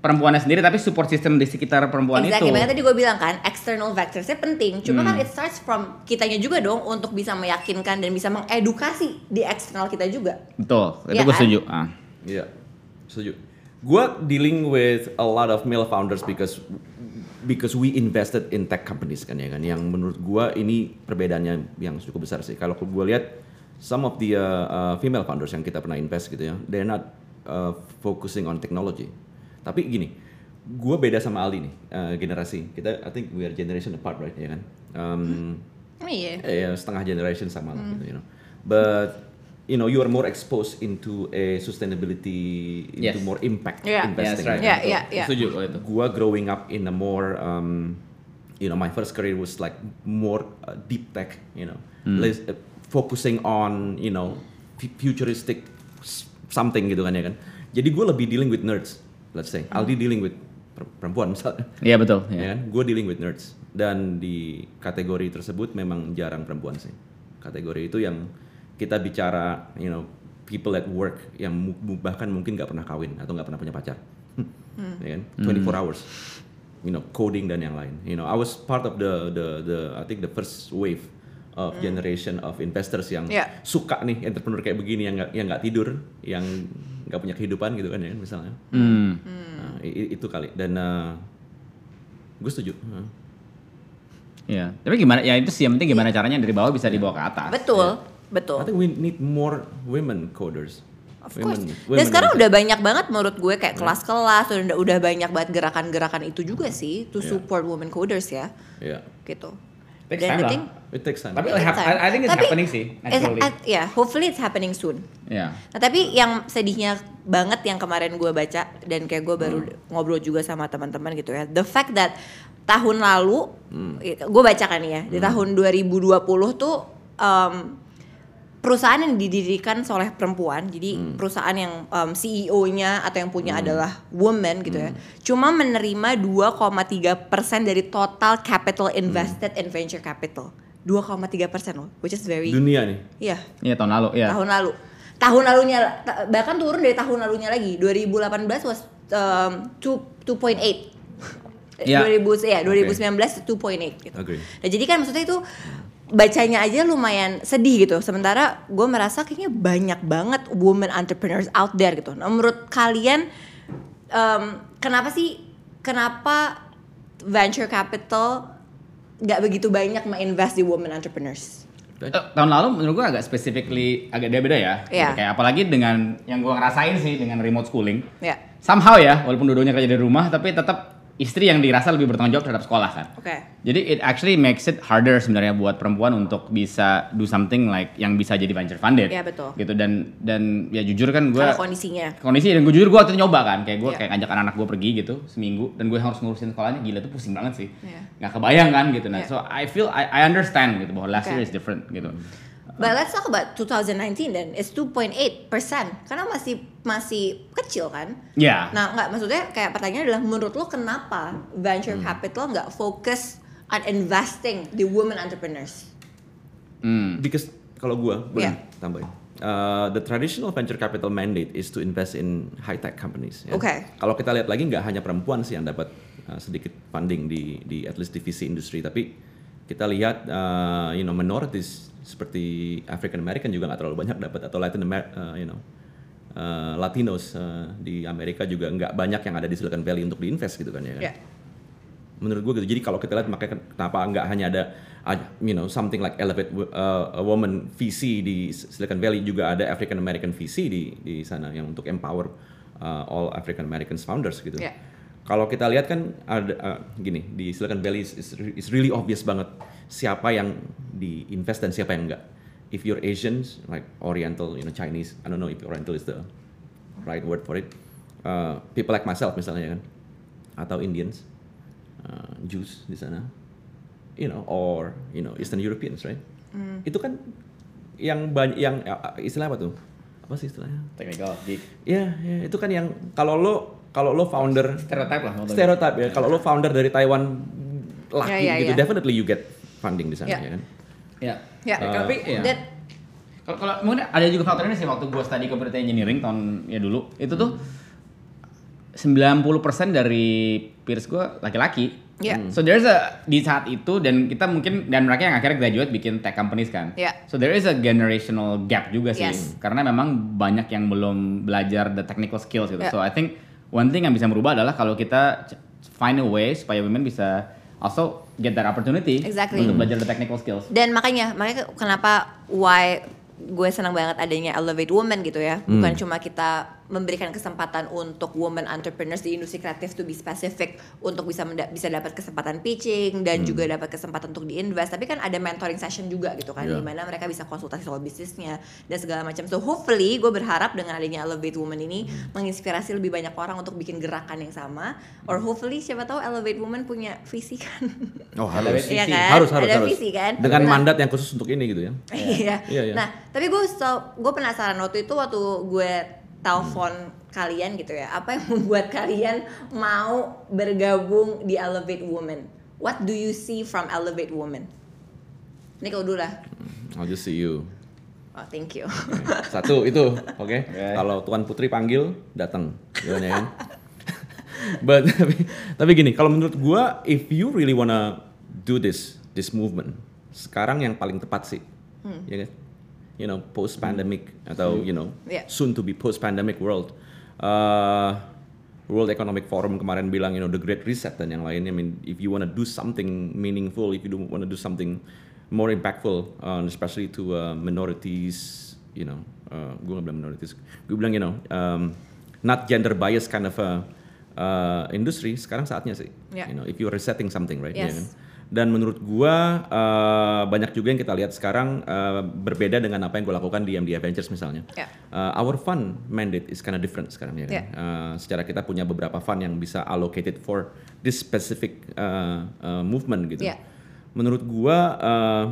perempuannya sendiri tapi support system di sekitar perempuan exactly itu. makanya tadi gue bilang kan external factorsnya penting cuma Hmm. kan it starts from kitanya juga dong untuk bisa meyakinkan dan bisa mengedukasi di eksternal kita juga Betul, itu Iya gue kan? setuju. Ah. Iya, setuju. Gua dealing with a lot of male founders because because we invested in tech companies kan ya kan. Yang menurut gua ini perbedaannya yang cukup besar sih. Kalau gua lihat some of the uh, uh, female founders yang kita pernah invest gitu ya, they're not uh, focusing on technology. Tapi gini, gua beda sama Ali nih uh, generasi. Kita I think we are generation apart right ya kan. Um, oh iya eh, ya setengah generation sama lah gitu, you know. But you know, you are more exposed into a sustainability, into Yes. more impact Yeah. investing. Yes, right. Gitu. iya, iya. Setuju kalau itu. Gua growing up in a more, um, you know, my first career was like more uh, deep tech, you know, less, uh, focusing on, you know, fu- futuristic something gitu kan ya kan. Jadi gue lebih dealing with nerds, let's say. Aldi dealing with per- perempuan misalnya Iya betul. Ya. kan? Gue dealing with nerds dan di kategori tersebut memang jarang perempuan sih. Kategori itu yang kita bicara, you know, people at work yang bahkan mungkin nggak pernah kawin atau nggak pernah punya pacar, ya kan? 24 hours, you know, coding dan yang lain. You know, I was part of the the the I think the first wave of generation of investors yang Yeah. suka nih entrepreneur kayak begini yang nggak yang nggak tidur, yang nggak punya kehidupan gitu kan ya misalnya. Hmm. Nah, i- i- itu kali dan gue setuju. Heeh. Iya. Tapi gimana? Ya itu sih yang penting gimana caranya dari bawah bisa dibawa ke atas. betul I betul think we need more women coders. Of course. Women- Dan women sekarang in- udah banyak banget menurut gue kayak kelas-kelas udah udah banyak banget gerakan-gerakan itu juga sih to Yeah. support women coders ya. Iya. Gitu. Takes time I lah. think It takes time. Tapi it takes time. I, I think it's Tapi, happening sih it's- naturally. at- yeah, hopefully it's happening soon. Iya. Nah, tapi yang sedihnya banget yang kemarin gue baca dan kayak gue baru ngobrol juga sama teman-teman gitu ya. The fact that tahun lalu, gue baca kan ya, di tahun 2020 tuh um, perusahaan yang didirikan oleh perempuan, jadi perusahaan yang um, CEO-nya atau yang punya adalah woman gitu ya, cuma menerima 2,3 persen dari total capital invested in venture capital. 2,3 persen loh, which is very, Dunia nih. iya Iya tahun lalu, ya. tahun lalu tahun lalunya bahkan turun dari tahun lalunya lagi 2018 was um, 2 2.8 Ya. 2000 ya 2019 2.8 gitu. Agree. Nah, jadi kan maksudnya itu bacanya aja lumayan sedih gitu. Sementara gue merasa kayaknya banyak banget women entrepreneurs out there gitu. Nah, menurut kalian um, kenapa sih kenapa venture capital nggak begitu banyak menginvest di women entrepreneurs? Eh, tahun lalu menurut gua agak specifically agak beda-beda ya. Iya. Gitu, Kayak apalagi dengan yang gua ngerasain sih dengan remote schooling. Ya, Somehow ya, walaupun dua-duanya kerja dari rumah, tapi tetap istri yang dirasa lebih bertanggung jawab terhadap sekolah kan. oke. Jadi it actually makes it harder sebenarnya buat perempuan untuk bisa do something like yang bisa jadi venture funded. Iya, betul. Gitu dan dan ya jujur kan gue Karena kondisinya. kondisi dan gue jujur gue waktu itu nyoba kan kayak gue Iya. kayak ngajak anak-anak gue pergi gitu seminggu dan gue harus ngurusin sekolahnya gila tuh pusing banget sih Iya. nggak kebayang kan gitu nah Iya. so I feel I, I understand gitu bahwa last Oke. year is different gitu But let's talk about 2019 dan it's 2.8 persen karena masih masih kecil kan. ya Nah nggak maksudnya kayak pertanyaan adalah menurut lo kenapa venture capital nggak fokus on investing di women entrepreneurs? hmm. Because kalau gua boleh Yeah. tambahin. Uh, the traditional venture capital mandate is to invest in high tech companies. ya. Oke. Kalau kita lihat lagi nggak hanya perempuan sih yang dapat uh, sedikit funding di di at least divisi industri, tapi kita lihat uh, you know minorities seperti African American juga nggak terlalu banyak dapat atau Latin Amer uh, you know uh, Latinos uh, di Amerika juga nggak banyak yang ada di Silicon Valley untuk diinvest gitu kan ya. kan? Ya. menurut gue gitu jadi kalau kita lihat makanya ken- kenapa nggak hanya ada uh, you know something like elevate uh, a woman VC di Silicon Valley juga ada African American VC di di sana yang untuk empower uh, all African American founders gitu Ya. Kalau kita lihat kan ada uh, gini di Silicon Valley is, is, is really obvious banget siapa yang di invest dan siapa yang enggak. If you're Asians like Oriental you know Chinese I don't know if Oriental is the right word for it uh, people like myself misalnya kan atau Indians uh, Jews di sana you know or you know Eastern Europeans right? Itu kan yang banyak yang istilah apa tuh? Apa sih istilahnya? Technical geek. Ya ya itu kan yang kalau lo kalau lo founder stereotype lah stereotype ya kalau lo founder dari Taiwan laki Ya, ya, gitu ya. definitely you get funding di sana Ya. ya kan ya Ya, Eh, tapi ya that- Kalau kalau mungkin ada juga faktor ini sih waktu gue study computer engineering tahun ya dulu itu tuh 90% dari peers gue laki-laki. Ya. So there's a di saat itu dan kita mungkin dan mereka yang akhirnya graduate bikin tech companies kan. Ya. So there is a generational gap juga sih. Yes. Karena memang banyak yang belum belajar the technical skills gitu. Ya. So I think one thing yang bisa merubah adalah kalau kita find a way supaya women bisa also get that opportunity Exactly. untuk belajar the technical skills. Dan makanya, makanya kenapa why gue senang banget adanya Elevate Women gitu ya. Hmm. Bukan cuma kita memberikan kesempatan untuk women entrepreneurs di industri kreatif to be specific untuk bisa bisa dapat kesempatan pitching Hmm. dan juga dapat kesempatan untuk diinvest, tapi kan ada mentoring session juga gitu kan, Yeah. di mana mereka bisa konsultasi soal bisnisnya dan segala macam. So hopefully gue berharap dengan adanya Elevate Women ini Hmm. menginspirasi lebih banyak orang untuk bikin gerakan yang sama. Or hopefully siapa tahu Elevate Women punya visi kan. oh harus. Iya kan? harus harus ada harus visi kan. dengan Nah, mandat yang khusus untuk ini gitu ya (laughs) Iya. Iya, iya. Nah, tapi gue gue penasaran waktu itu waktu gue telepon kalian gitu ya, apa yang (laughs) membuat kalian mau bergabung di Elevate Women? What do you see from Elevate Women? Ini kau dulu lah. I'll just see you Oh, thank you. satu itu oke (laughs) Oke. kalau tuan putri panggil datang gimana ya kan (laughs) but tapi tapi gini kalau menurut gua if you really wanna do this this movement sekarang yang paling tepat sih ya kan you know post pandemic atau you know Yeah. soon to be post pandemic world uh, World Economic Forum kemarin bilang you know the Great Reset dan yang lainnya I mean if you wanna do something meaningful if you do wanna do something more impactful uh, especially to uh, minorities you know uh, gue nggak bilang minorities gue bilang you know um, not gender bias kind of a uh, industry sekarang saatnya sih Yeah. you know if you're resetting something right Yes. Kan? Dan menurut gua uh, banyak juga yang kita lihat sekarang uh, berbeda dengan apa yang gue lakukan di MD Ventures misalnya. Ya. Uh, our fund mandate is kind of different sekarang ya kan. Ya. Uh, secara kita punya beberapa fund yang bisa allocated for this specific uh, uh, movement gitu. Ya. Menurut gua uh,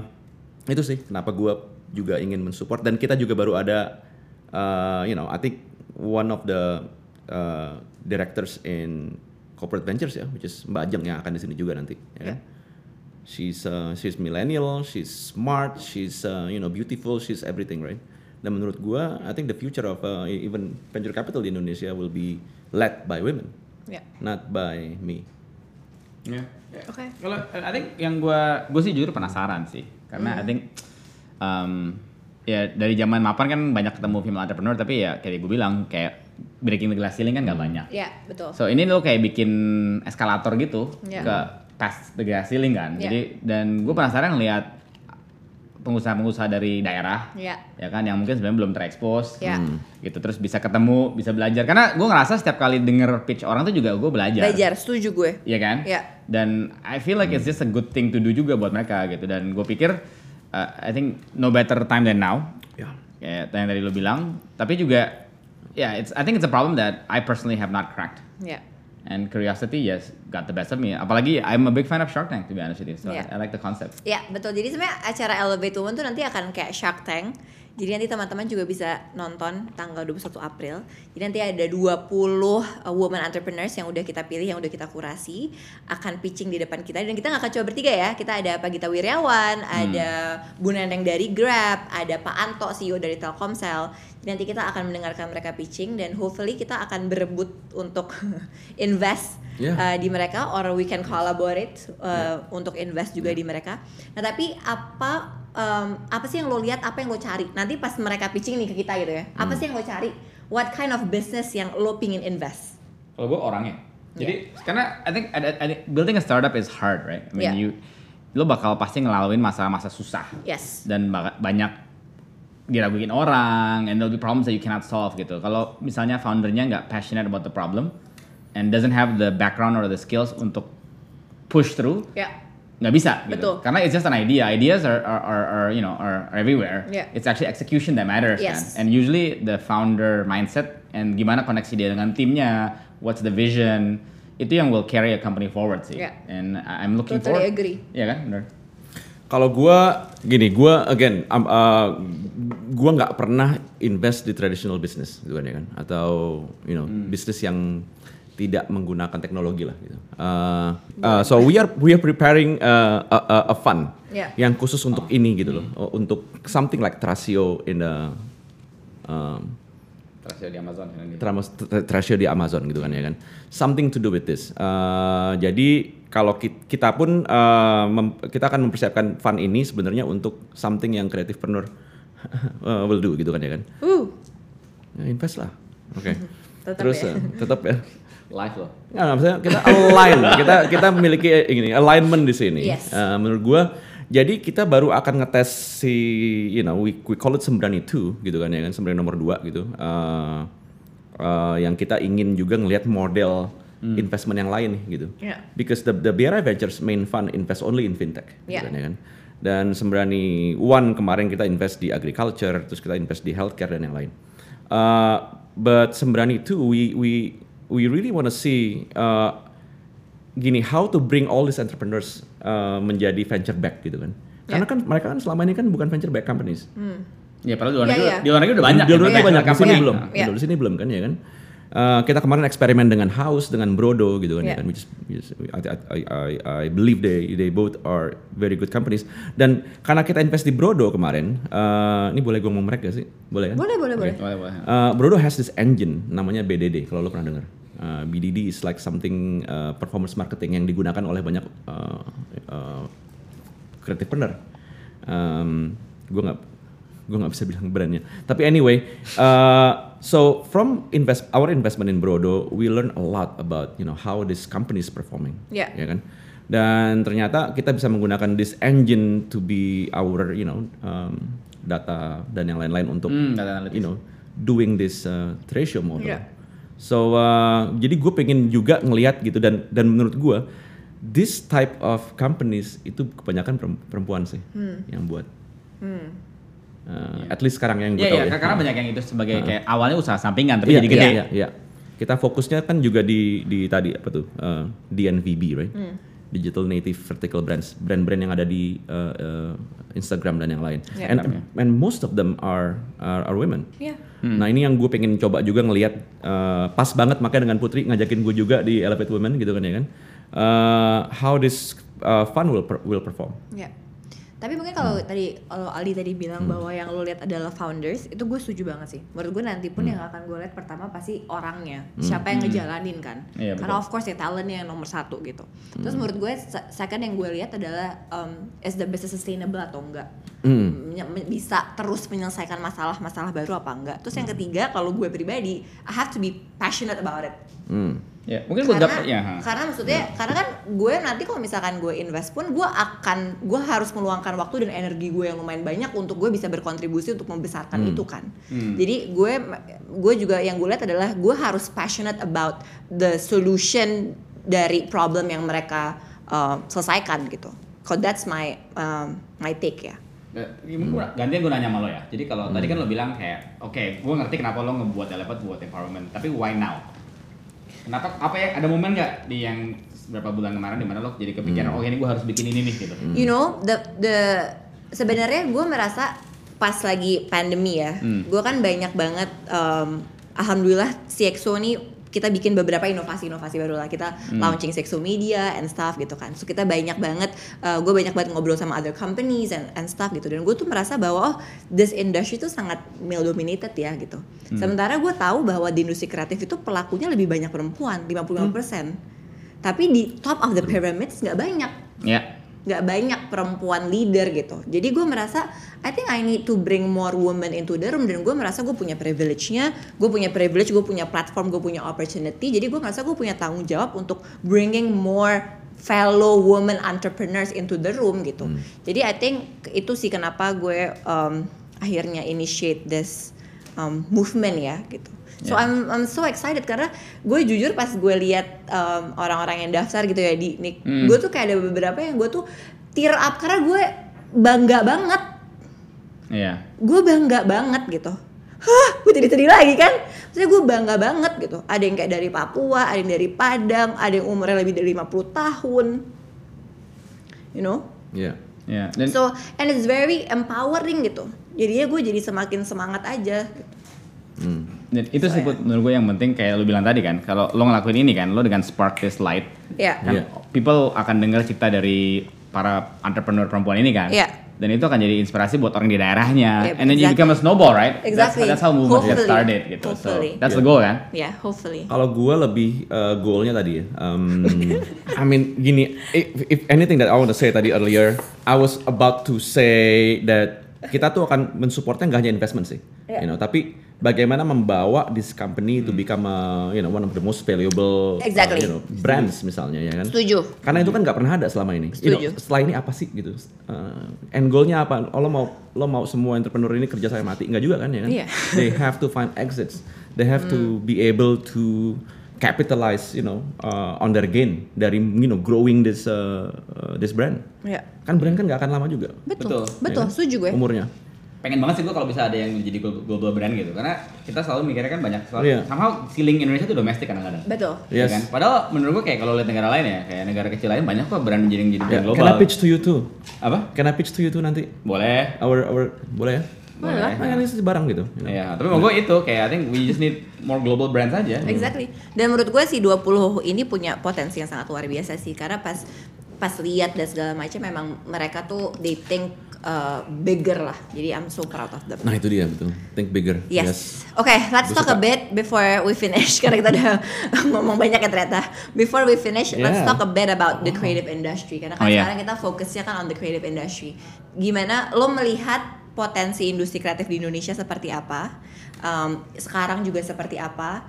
itu sih kenapa gua juga ingin mensupport dan kita juga baru ada uh, you know I think one of the uh, directors in corporate ventures ya, which is Mbak Ajeng yang akan di sini juga nanti. Ya. kan? She's uh, she's millennial, she's smart, she's uh, you know beautiful, she's everything, right? Dan menurut gua, I think the future of uh, even venture capital di Indonesia will be led by women, Ya. not by me. Ya. Oke. Kalau eh, I think yang gue gue sih jujur penasaran sih karena I think um, ya dari zaman mapan kan banyak ketemu female entrepreneur tapi ya kayak gue bilang kayak breaking the glass ceiling kan nggak banyak. Ya, betul. So ini lo kayak bikin eskalator gitu Ya. ke past the glass ceiling kan. Ya. Jadi dan gue penasaran ngeliat pengusaha-pengusaha dari daerah Ya. ya kan yang mungkin sebenarnya belum terekspos Ya. gitu terus bisa ketemu bisa belajar karena gue ngerasa setiap kali denger pitch orang tuh juga gue belajar Belajar, setuju gue. Iya kan? Iya. Dan I feel like it's just a good thing to do juga buat mereka gitu. Dan gue pikir uh, I think no better time than now. Ya. Kayak yang tadi lo bilang. Tapi juga yeah, it's I think it's a problem that I personally have not cracked. Ya. And curiosity yes got the best of me. Apalagi I'm a big fan of Shark Tank to be honest with you. So Yeah. I, I like the concept. Ya, betul. Jadi sebenarnya acara Elevate Women tuh nanti akan kayak Shark Tank. Jadi nanti teman-teman juga bisa nonton tanggal 21 April. Jadi nanti ada 20 uh, woman entrepreneurs yang udah kita pilih, yang udah kita kurasi akan pitching di depan kita dan kita nggak akan cuma bertiga ya. Kita ada Pak Gita Wiryawan, ada Bu Neneng dari Grab, ada Pak Anto CEO dari Telkomsel. Jadi nanti kita akan mendengarkan mereka pitching dan hopefully kita akan berebut untuk (laughs) invest Yeah. uh, di mereka or we can collaborate uh, untuk invest juga di mereka. Nah tapi apa um, apa sih yang lo lihat, apa yang lo cari? Nanti pas mereka pitching nih ke kita gitu ya, apa Hmm. sih yang lo cari? What kind of business yang lo pingin invest? Kalau gue orangnya. Jadi karena I think, I, I think building a startup is hard, right? I mean Yeah. you lo bakal pasti ngelaluin masa-masa susah. Yes. dan banyak diraguin orang and there'll be problems that you cannot solve gitu. Kalau misalnya foundernya nggak passionate about the problem and doesn't have the background or the skills untuk push through, Ya. Nggak bisa gitu. Betul. Karena it's just an idea. Ideas are are, are, are you know are, are everywhere. Yeah. It's actually execution that matters Yes. kan. And usually the founder mindset and gimana koneksi dia dengan timnya, what's the vision, itu yang will carry a company forward sih. Yeah. And I'm looking Totally forward. agree. Iya kan, benar. Kalau gua gini, gua again, um, uh, gua nggak pernah invest di traditional business, gitu kan ya kan, atau you know bisnis yang tidak menggunakan teknologi lah gitu. Uh, uh, so we are we are preparing uh, a, a, a fund Yeah. yang khusus untuk ini gitu loh, uh, untuk something like Trasio in the um, Terus di Amazon. Tramos- tr- Trasio di Amazon gitu kan ya kan. Something to do with this. Uh, jadi kalau ki- kita pun uh, mem- kita akan mempersiapkan fund ini sebenarnya untuk something yang kreatifpreneur uh, (laughs) will do gitu kan ya kan. Uh, Ya, invest lah. Oke. (laughs) Tetap Terus ya. uh, tetap ya. (laughs) Live loh. Nggak, maksudnya kita align, kita kita memiliki eh, ini alignment di sini. Yes. Uh, menurut gua, jadi kita baru akan ngetes si, you know, we, we call it Sembrani 2 gitu kan ya kan, Sembrani nomor 2 gitu. Uh, uh, yang kita ingin juga ngelihat model investment yang lain nih gitu. Yeah. Because the the BRI Ventures main fund invest only in fintech, gitu Yeah. kan ya kan. Dan Sembrani One kemarin kita invest di agriculture, terus kita invest di healthcare dan yang lain. Uh, but Sembrani Two, we we we really want to see uh, gini how to bring all these entrepreneurs uh, menjadi venture back gitu kan. Karena kan mereka kan selama ini kan bukan venture back companies. Ya padahal di luar Iya, negeri, iya. di luar negeri udah banyak. Di luar ya, negeri banyak, di sini company. belum. Iya. Di sini belum kan ya kan. Uh, kita kemarin eksperimen dengan House dengan Brodo gitu kan, Iya. ya kan which is, which is- I, I, I, I believe they they both are very good companies dan karena kita invest di Brodo kemarin uh, ini boleh gue ngomong mereka sih boleh kan boleh, boleh, boleh. Boleh, boleh. Uh, Brodo has this engine namanya BDD kalau lo pernah dengar. Uh, BDD is like something uh, performance marketing yang digunakan oleh banyak uh, uh, creativepreneur. Um, gue nggak gue nggak bisa bilang brandnya. Tapi anyway, uh, so from invest our investment in Brodo, we learn a lot about you know how this company is performing. Yeah. Ya kan? Dan ternyata kita bisa menggunakan this engine to be our you know um, data dan yang lain-lain untuk Hmm, data you know doing this uh, ratio model. Yeah. So uh, jadi gue pengen juga ngelihat gitu dan dan menurut gue this type of companies itu kebanyakan perem- perempuan sih yang buat. Uh, At least sekarang yang gue Iya, tahu iya, ya. karena banyak yang itu sebagai kayak awalnya usaha sampingan tapi Iya, jadi gede. Iya, iya. Kita fokusnya kan juga di di tadi apa tuh uh, DNVB, right? Digital Native Vertical Brands, brand-brand yang ada di uh, uh, Instagram dan yang lain. Iya. And and most of them are are, are women. Iya. Nah ini yang gue pengen coba juga ngelihat uh, pas banget makanya dengan Putri ngajakin gue juga di Elevate Women gitu kan ya kan. Uh, how this uh, fund will per- will perform. Ya. Tapi mungkin kalau tadi kalau Aldi tadi bilang bahwa yang lo lihat adalah founders, itu gue setuju banget sih. Menurut gue nanti pun yang akan gue lihat pertama pasti orangnya, siapa yang ngejalanin kan. Iya, Karena betul. of course ya talentnya yang nomor satu gitu. Terus menurut gue se- second yang gue lihat adalah um, is the business sustainable atau enggak. Hmm. Bisa terus menyelesaikan masalah-masalah baru apa enggak. Terus yang ketiga kalau gue pribadi, I have to be passionate about it Hmm. Ya, mungkin buat karena, dapet ya. ha. karena maksudnya karena kan gue nanti kalau misalkan gue invest pun gue akan gue harus meluangkan waktu dan energi gue yang lumayan banyak untuk gue bisa berkontribusi untuk membesarkan itu kan jadi gue gue juga yang gue lihat adalah gue harus passionate about the solution dari problem yang mereka uh, selesaikan gitu so that's my um, my take ya Eh, mungkin gua- gantian gue nanya sama lo ya. Jadi kalau tadi kan lo bilang kayak, oke, gue ngerti kenapa lo ngebuat Elevate buat environment, tapi why now? Kenapa? Apa ya? Ada momen nggak di yang beberapa bulan kemarin di mana lo jadi kepikiran, oh ini gue harus bikin ini nih gitu. you know the the sebenarnya gue merasa pas lagi pandemi ya gue kan banyak banget um, alhamdulillah CXO nih kita bikin beberapa inovasi-inovasi baru lah. Kita launching sexo media and stuff gitu kan. So kita banyak banget gue banyak banget ngobrol sama other companies and, and stuff gitu. Dan gue tuh merasa bahwa oh this industry tuh sangat male dominated ya gitu. Sementara gue tahu bahwa di industri kreatif itu pelakunya lebih banyak perempuan 55% tapi di top of the pyramids nggak banyak. Ya. Nggak banyak perempuan leader gitu. Jadi gue merasa I think I need to bring more women into the room dan gue merasa gue punya privilege-nya, gue punya privilege, gue punya platform, gue punya opportunity. Jadi gue merasa gue punya tanggung jawab untuk bringing more fellow women entrepreneurs into the room gitu. Jadi I think itu sih kenapa gue um, akhirnya initiate this um, movement ya gitu. So Yeah. I'm I'm so excited karena gue jujur pas gue lihat um, orang-orang yang daftar gitu ya di Nick, Hmm. gue tuh kayak ada beberapa yang gue tuh tear up karena gue bangga banget, Iya. gue bangga banget gitu. Hah, gue jadi sedih lagi kan? Maksudnya gue bangga banget gitu. Ada yang kayak dari Papua, ada yang dari Padang, ada yang umurnya lebih dari 50 tahun. You know? Iya. Ya. Dan So, and it's very empowering gitu. Jadinya gue jadi semakin semangat aja. Gitu. Hmm. Dan itu sih Put, menurut gue yang penting kayak lu bilang tadi kan, kalau lo ngelakuin ini kan, lo dengan spark this light, Ya. kan Iya. people akan dengar cerita dari para entrepreneur perempuan ini kan. Iya. Dan itu akan jadi inspirasi buat orang di daerahnya. Yep, And then you become a snowball, right? Exactly. That's, that's how movement get Hopefully. started gitu. Hopefully. So that's the Yeah. goal kan? Ya, hopefully. Kalau gue lebih uh, goalnya tadi ya, um, (laughs) I mean gini, if, if anything that I want to say tadi earlier, I was about to say that kita tuh akan mensupportnya nggak hanya investment sih, Yeah. you know, tapi bagaimana membawa this company to become a, you know one of the most valuable, uh, Exactly. you know, brands misalnya ya kan. Setuju. Karena itu kan nggak pernah ada selama ini. You know, Setuju. setelah ini apa sih gitu? Uh, end goalnya apa? Oh, lo mau lo mau semua entrepreneur ini kerja saya mati? Nggak juga kan ya kan? Iya. (laughs) They have to find exits. They have to be able to capitalize, you know, uh, on their gain dari you know growing this uh, uh, this brand. Ya. Kan brand kan nggak akan lama juga Betul. Betul. Betul, ya kan? setuju gue. umurnya. Pengen banget sih gue kalau bisa ada yang menjadi glo- global brand gitu karena kita selalu mikirnya kan banyak selalu Iya. somehow ceiling Indonesia itu domestik kadang-kadang Betul. Ya Yes. kan? Padahal menurut gue kayak kalau lihat negara lain ya, kayak negara kecil lain banyak kok brand menjadi jadi brand Yeah. global. Can I pitch to you too? Apa? Can I pitch to you too nanti? Boleh. Our our boleh ya? Boleh. Nah, kan ini barang gitu. you know. Iya, tapi menurut gue itu kayak I think we just need more global brands aja. Exactly. Dan menurut gue sih 20 ini punya potensi yang sangat luar biasa sih karena pas pas lihat dan segala macam memang mereka tuh they think uh, bigger lah. Jadi I'm so proud of them. Nah itu dia betul. Think bigger. Yes. Oke, let's Gua talk a bit before we finish (laughs) karena kita udah (laughs) ngomong banyak ya ternyata. Before we finish, let's Yeah. talk a bit about the creative industry karena kan Oh, yeah. sekarang kita fokusnya kan on the creative industry. Gimana lo melihat potensi industri kreatif di Indonesia seperti apa? Um, sekarang juga seperti apa?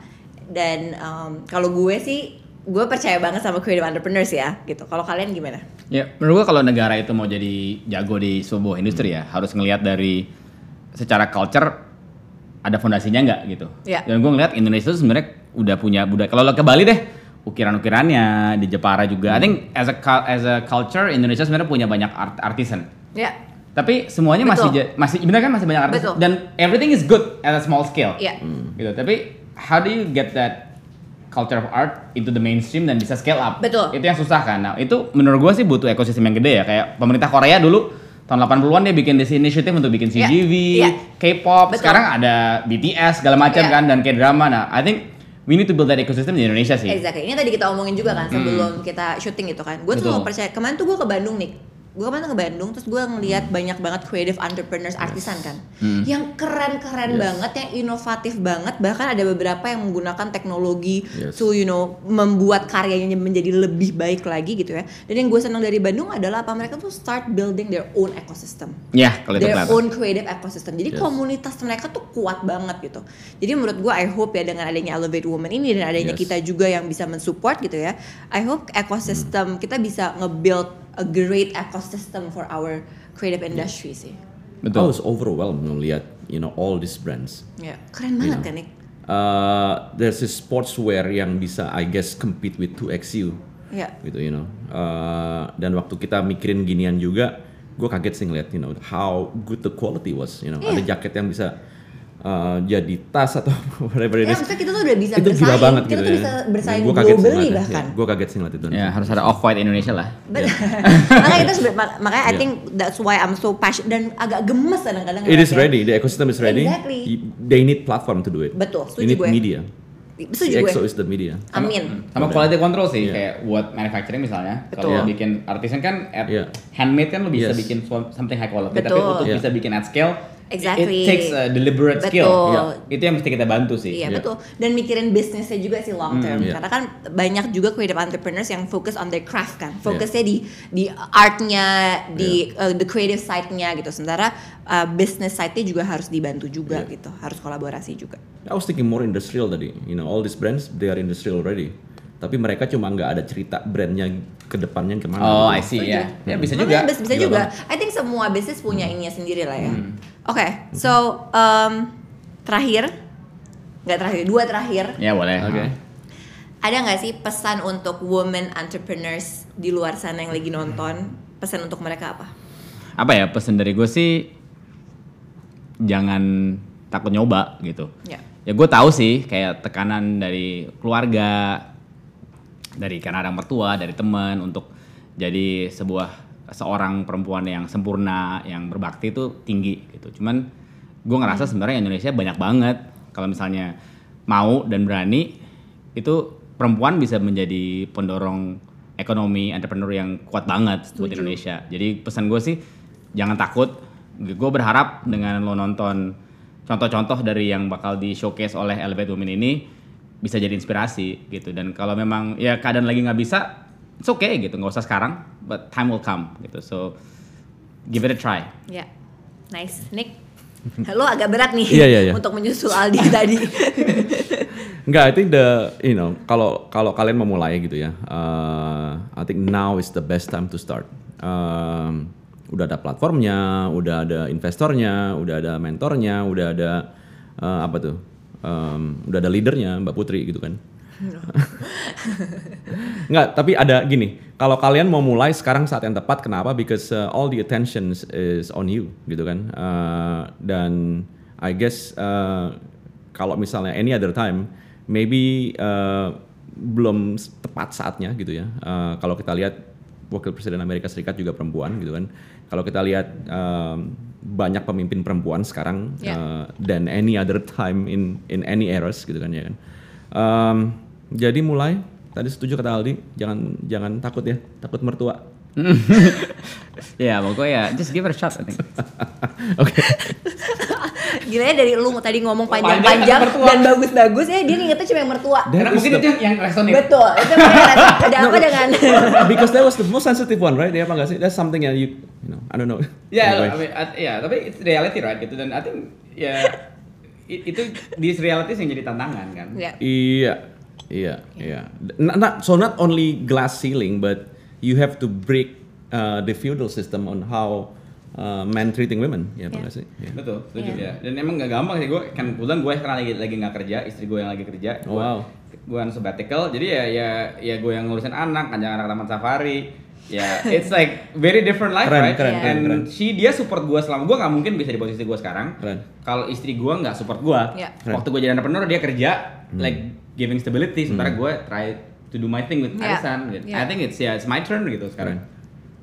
Dan um, kalau gue sih gue percaya banget sama creative entrepreneurs ya gitu. Kalau kalian gimana? Ya, menurut gua kalau negara itu mau jadi jago di sebuah industri ya, harus ngelihat dari secara culture ada fondasinya nggak gitu. Ya. Dan gua ngelihat Indonesia itu sebenarnya udah punya budaya. Kalau lo ke Bali deh, ukiran-ukirannya di Jepara juga. I think as a as a culture Indonesia sebenarnya punya banyak art artisan. Ya. Tapi semuanya Betul. masih masih benar kan masih banyak artis Betul. dan everything is good at a small scale. Iya. Gitu. Tapi how do you get that culture of art into the mainstream dan bisa scale up? Betul. Itu yang susah kan. Nah, itu menurut gua sih butuh ekosistem yang gede ya. Kayak pemerintah Korea dulu tahun 80-an dia bikin this initiative untuk bikin Iya. CGV, Iya. K-pop, Betul. sekarang ada BTS segala macam Iya. kan dan K-drama. Nah, I think we need to build that ecosystem di Indonesia sih. Exactly. Ini tadi kita omongin juga kan sebelum kita syuting itu kan. Gue tuh Hmm. Percaya. Kemarin tuh gue ke Bandung nih. Gue kemarin ke Bandung terus gue ngeliat banyak banget creative entrepreneurs artisan kan. Hmm. Yang keren-keren Yes. banget, yang inovatif banget. Bahkan ada beberapa yang menggunakan teknologi Yes. to you know membuat karyanya menjadi lebih baik lagi gitu ya. Dan yang gue senang dari Bandung adalah apa mereka tuh start building their own ecosystem Ya, kalau itu their own creative ecosystem. Jadi Yes. komunitas mereka tuh kuat banget gitu. Jadi menurut gua I hope ya dengan adanya Elevate Women ini dan adanya Yes. kita juga yang bisa mensupport gitu ya. I hope ekosistem kita bisa nge-build a great ecosystem for our creative industry sih. I Betul. was overwhelmed ngeliat you know all these brands. Ya, keren banget Iya. kan Nick? Uh, there's this sportswear yang bisa I guess compete with 2XU Ya. gitu you know. Uh, dan waktu kita mikirin ginian juga, gue kaget sih ngeliat you know how good the quality was. You know, Iya. ada jaket yang bisa uh, jadi tas atau (laughs) whatever it Ya, maksudnya kita tuh udah bisa itu gila bersaing. banget kita gitu tuh ya. bisa bersaing Gua kaget sih globally ngeliatnya. bahkan. Gue kaget sih ngeliat itu. Ya, harus ada off-white Indonesia lah. Benar. (laughs) makanya kita makanya I Yeah. think that's why I'm so passionate dan agak gemes kadang-kadang. It is ready, the ecosystem is ready. Exactly. They need platform to do it. Betul, setuju need gue. media. Setuju Si gue. EXO is the media. Amin. Sama Udah. quality control sih, Iya. kayak buat manufacturing misalnya. Kalau bikin artisan kan at Iya. handmade kan lu bisa Yes. bikin something high quality. Tapi Betul. untuk Iya. bisa bikin at scale, Exactly. it takes a deliberate skill. Betul. Iya. Itu yang mesti kita bantu sih. Iya Iya. betul. Dan mikirin bisnisnya juga sih long term. iya. Karena kan banyak juga creative entrepreneurs yang fokus on their craft kan. Iya. Fokusnya di di artnya, di uh, the creative side-nya gitu. Sementara uh, business side-nya juga harus dibantu juga Iya. gitu. Harus kolaborasi juga. I was thinking more industrial tadi. You know, all these brands they are industrial already. Tapi mereka cuma nggak ada cerita brandnya ke depannya ke mana. Oh, gitu. I see ya. Ya bisa Makanya juga. bis- bisa Gila juga. banget. I think semua bisnis punya ininya sendiri lah ya. Hmm. Oke, so um, terakhir, nggak terakhir, dua terakhir. Ya boleh. Oke. Ada nggak sih pesan untuk women entrepreneurs di luar sana yang lagi nonton? Pesan untuk mereka apa? Apa ya pesan dari gue sih jangan takut nyoba gitu. Ya. Ya gue tahu sih kayak tekanan dari keluarga, dari karena ada mertua, dari teman untuk jadi sebuah seorang perempuan yang sempurna, yang berbakti itu tinggi gitu. Cuman gue ngerasa sebenarnya Indonesia banyak banget kalau misalnya mau dan berani itu perempuan bisa menjadi pendorong ekonomi entrepreneur yang kuat banget buat Setuju. Indonesia. Jadi pesan gue sih jangan takut. Gue berharap dengan lo nonton contoh-contoh dari yang bakal di showcase oleh Elevate Women ini bisa jadi inspirasi gitu. Dan kalau memang ya keadaan lagi nggak bisa, it's okay gitu. Nggak usah sekarang, but time will come gitu. So give it a try. Ya, nice. Nick, (laughs) lo agak berat nih Iya, iya, iya. untuk menyusul Aldi (laughs) tadi. Enggak, I think the you know kalau kalau kalian memulai gitu ya, uh, I think now is the best time to start. Um, udah ada platformnya, udah ada investornya, udah ada mentornya, udah ada uh, apa tuh, um, udah ada leadernya Mbak Putri gitu kan. (laughs) Enggak, tapi ada gini. Kalau kalian mau mulai sekarang saat yang tepat, kenapa? Because uh, all the attention is on you, gitu kan. Uh, dan I guess uh, kalau misalnya any other time, maybe uh, belum tepat saatnya gitu ya. Uh, kalau kita lihat wakil presiden Amerika Serikat juga perempuan gitu kan. Kalau kita lihat um, banyak pemimpin perempuan sekarang Ya. uh, than any other time in in any eras gitu kan ya kan. Um, jadi mulai tadi setuju kata Aldi jangan jangan takut ya takut mertua. (laughs) Ya pokoknya ya just give it a shot I think. (laughs) Oke. Gila ya dari lu tadi ngomong Panjang, panjang-panjang mertua. dan bagus-bagus ya dia ingetnya cuma yang mertua. That Karena mungkin itu yang, yang resonate. Betul. Itu (laughs) ada apa dengan Because that was the most sensitive one, right? Ya apa nggak sih? That's something yang you, you know, I don't know. Ya, Anyway. I mean, at- ya, tapi it's reality right gitu dan I think ya i- itu this reality yang jadi tantangan kan. ya. Iya, iya, iya. Not, not, so not only glass ceiling, but you have to break uh, the feudal system on how uh, men treating women. Ya Yeah. nggak sih? Ya. Betul, setuju Iya. ya. Dan emang nggak gampang sih gue kan kebetulan gue sekarang lagi lagi nggak kerja, istri gue yang lagi kerja. Oh, Gua wow. gue on sabbatical jadi ya ya ya gue yang ngurusin anak ngajak anak taman safari ya (laughs) it's like very different life Keren, right keren, and keren, keren. she dia support gue selama gue nggak mungkin bisa di posisi gue sekarang kalau istri gue nggak support gue Ya. Keren. waktu gue jadi entrepreneur dia kerja Hmm. like giving stability sementara gue try to do my thing with Ya. Arisan gitu. Ya. I think it's ya it's my turn gitu sekarang.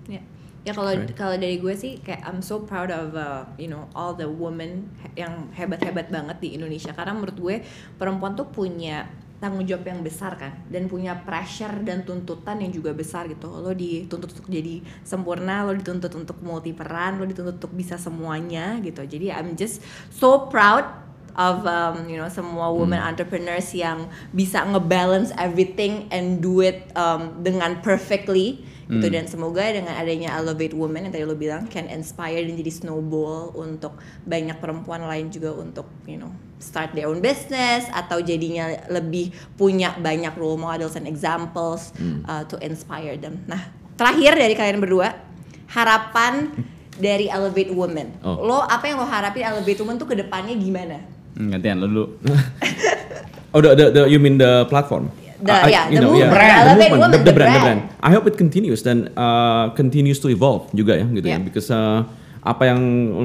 Ya, ya kalau kalau dari gue sih kayak I'm so proud of uh, you know all the women he- yang hebat-hebat banget di Indonesia. Karena menurut gue perempuan tuh punya tanggung jawab yang besar kan dan punya pressure dan tuntutan yang juga besar gitu. Lo dituntut untuk jadi sempurna lo dituntut untuk multi peran lo dituntut untuk bisa semuanya gitu. Jadi I'm just so proud of um, you know semua women entrepreneurs yang bisa ngebalance everything and do it um, dengan perfectly gitu dan semoga dengan adanya Elevate Women yang tadi lo bilang can inspire dan jadi snowball untuk banyak perempuan lain juga untuk you know start their own business atau jadinya lebih punya banyak role models and examples uh, to inspire them. Nah terakhir dari kalian berdua harapan dari Elevate Women. Oh. Lo apa yang lo harapin Elevate Women tuh ke depannya gimana? Hmm, gantian lo dulu (laughs) Oh, the, the, the you mean the platform? The- I- I- yeah, you the know, movement. Brand. the movement, the, the the brand, the brand. brand. I hope it continues dan uh, continues to evolve juga ya gitu ya, Yeah. because uh, apa yang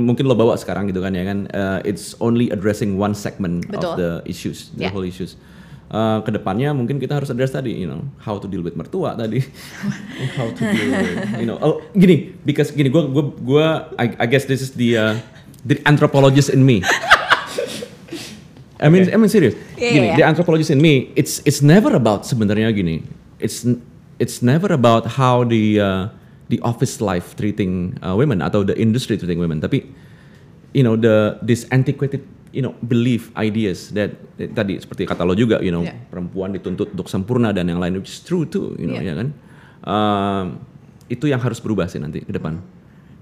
mungkin lo bawa sekarang gitu kan ya kan, uh, it's only addressing one segment Betul. of the issues, the Yeah. whole issues. Uh, ke depannya mungkin kita harus address tadi, you know, how to deal with mertua tadi, (laughs) how to deal with, you know, oh gini, because gini, gua gua gua, I, I guess this is the uh, the anthropologist in me. I mean, I mean serious. Iya, gini, iya. the anthropologist in me, it's it's never about sebenarnya gini. It's it's never about how the uh, the office life treating uh, women atau the industry treating women, tapi you know the this antiquated you know belief ideas that eh, tadi seperti kata lo juga, you know Yeah. perempuan dituntut untuk sempurna dan yang lain, which is true too, you know Yeah. ya kan. Um, itu yang harus berubah sih nanti ke depan.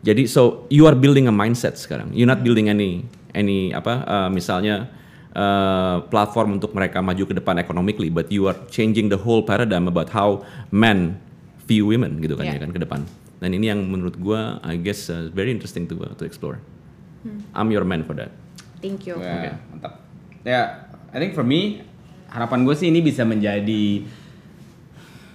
Jadi so you are building a mindset sekarang. You're not building any any apa uh, misalnya uh, platform untuk mereka maju ke depan economically, but you are changing the whole paradigm about how men view women gitu kan Yeah. ya kan ke depan. Dan ini yang menurut gua I guess uh, very interesting to to explore. I'm your man for that. Thank you. Ya, Oke. mantap. Ya, I think for me harapan gue sih ini bisa menjadi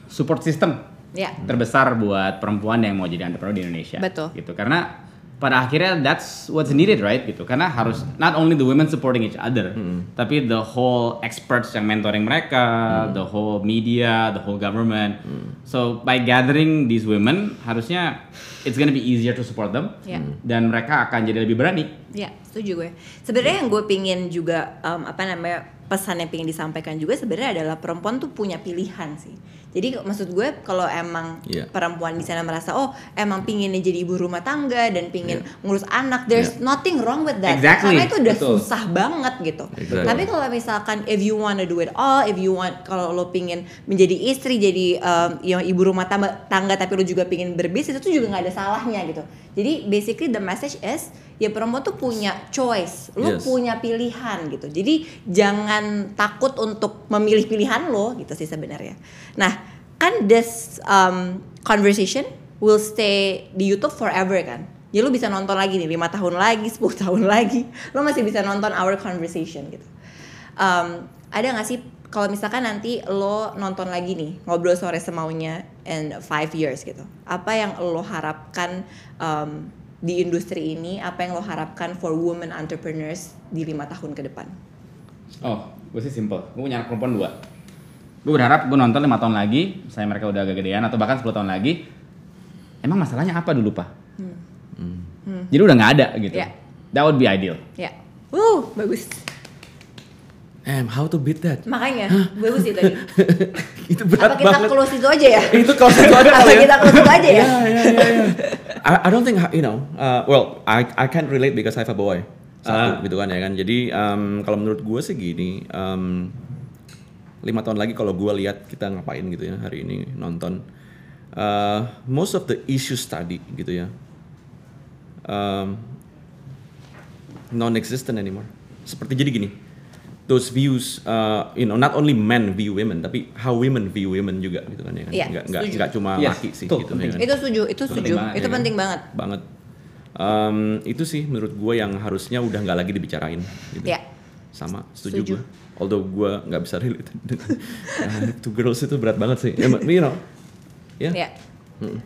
support system Ya. terbesar buat perempuan yang mau jadi entrepreneur di Indonesia. Betul. Gitu. Karena pada akhirnya that's what's needed right gitu. Karena harus not only the women supporting each other, tapi the whole experts yang mentoring mereka, the whole media, the whole government. So by gathering these women harusnya it's gonna be easier to support them Ya. dan mereka akan jadi lebih berani. Ya, setuju gue. Sebenarnya yang gue pingin juga um, apa namanya pesan yang pingin disampaikan juga sebenarnya adalah perempuan tuh punya pilihan sih. Jadi maksud gue kalau emang Iya. perempuan di sana merasa oh emang pinginnya jadi ibu rumah tangga dan pingin ngurus anak, there's nothing wrong with that. Exactly, Karena itu udah betul. susah banget gitu. Exactly. Tapi kalau misalkan if you wanna do it all, if you want kalau lo pingin menjadi istri, jadi um, yang ibu rumah tangga, tangga tapi lo juga pingin berbisnis itu juga nggak ada salahnya gitu. Jadi basically the message is ya perempuan tuh punya choice, lo Yes. punya pilihan gitu. Jadi jangan takut untuk memilih pilihan lo gitu sih sebenarnya. Nah kan this um, conversation will stay di YouTube forever kan. Jadi lo bisa nonton lagi nih lima tahun lagi, 10 (laughs) tahun lagi, lo masih bisa nonton our conversation gitu. Um, ada nggak sih kalau misalkan nanti lo nonton lagi nih ngobrol sore semaunya in five years gitu, apa yang lo harapkan um, di industri ini, apa yang lo harapkan for women entrepreneurs di lima tahun ke depan? Oh, gue sih simple. Gue punya anak perempuan dua. Gue berharap gue nonton lima tahun lagi, saya mereka udah agak gedean atau bahkan 10 tahun lagi. Emang masalahnya apa dulu pak? Jadi udah nggak ada gitu. Ya. That would be ideal. Ya, wuh bagus. Em, how to beat that? Makanya bagus itu tadi. (laughs) itu berat Apa kita banget. close itu aja ya? itu kalau satu aja (laughs) Apa kali ya. kita close itu aja ya? Yeah, (laughs) yeah, yeah, yeah. I, I don't think you know. Uh, well, I I can't relate because I have a boy. Satu Ah. gitu kan ya kan. Jadi um, kalau menurut gue sih gini. Um, lima tahun lagi kalau gue lihat kita ngapain gitu ya hari ini nonton. Uh, most of the issues tadi gitu ya. Um, non-existent anymore. Seperti jadi gini. Those views, uh, you know, not only men view women, tapi how women view women juga gitu kan ya kan. Iya, nggak, nggak, nggak cuma Yes, laki sih tuh, gitu penting. ya kan. Itu setuju, itu setuju, banget, itu ya kan? penting banget. banget. Um, itu sih menurut gue yang harusnya udah nggak lagi dibicarain. Gitu. Ya. sama setuju, Setuju. gue although gue nggak bisa relate (laughs) dengan two girls itu berat banget sih. You know? Ya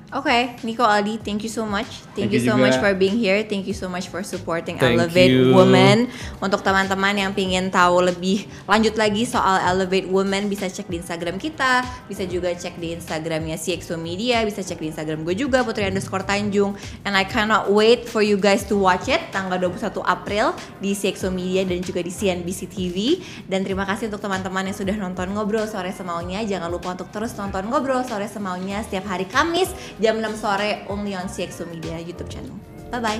Oke, Nico Aldi, thank you so much. Thank, Thank you you so juga. much for being here. Thank you so much for supporting Thank Elevate you. Women. Untuk teman-teman yang pingin tahu lebih lanjut lagi soal Elevate Women, bisa cek di Instagram kita, bisa juga cek di Instagramnya CXO Media, bisa cek di Instagram gue juga Putri underscore Tanjung. And I cannot wait for you guys to watch it tanggal 21 April di CXO Media dan juga di CNBC TV. Dan terima kasih untuk teman-teman yang sudah nonton ngobrol sore semaunya. Jangan lupa untuk terus nonton ngobrol sore semaunya setiap hari Kamis jam 6 sore only on CXO Media YouTube channel. Bye bye.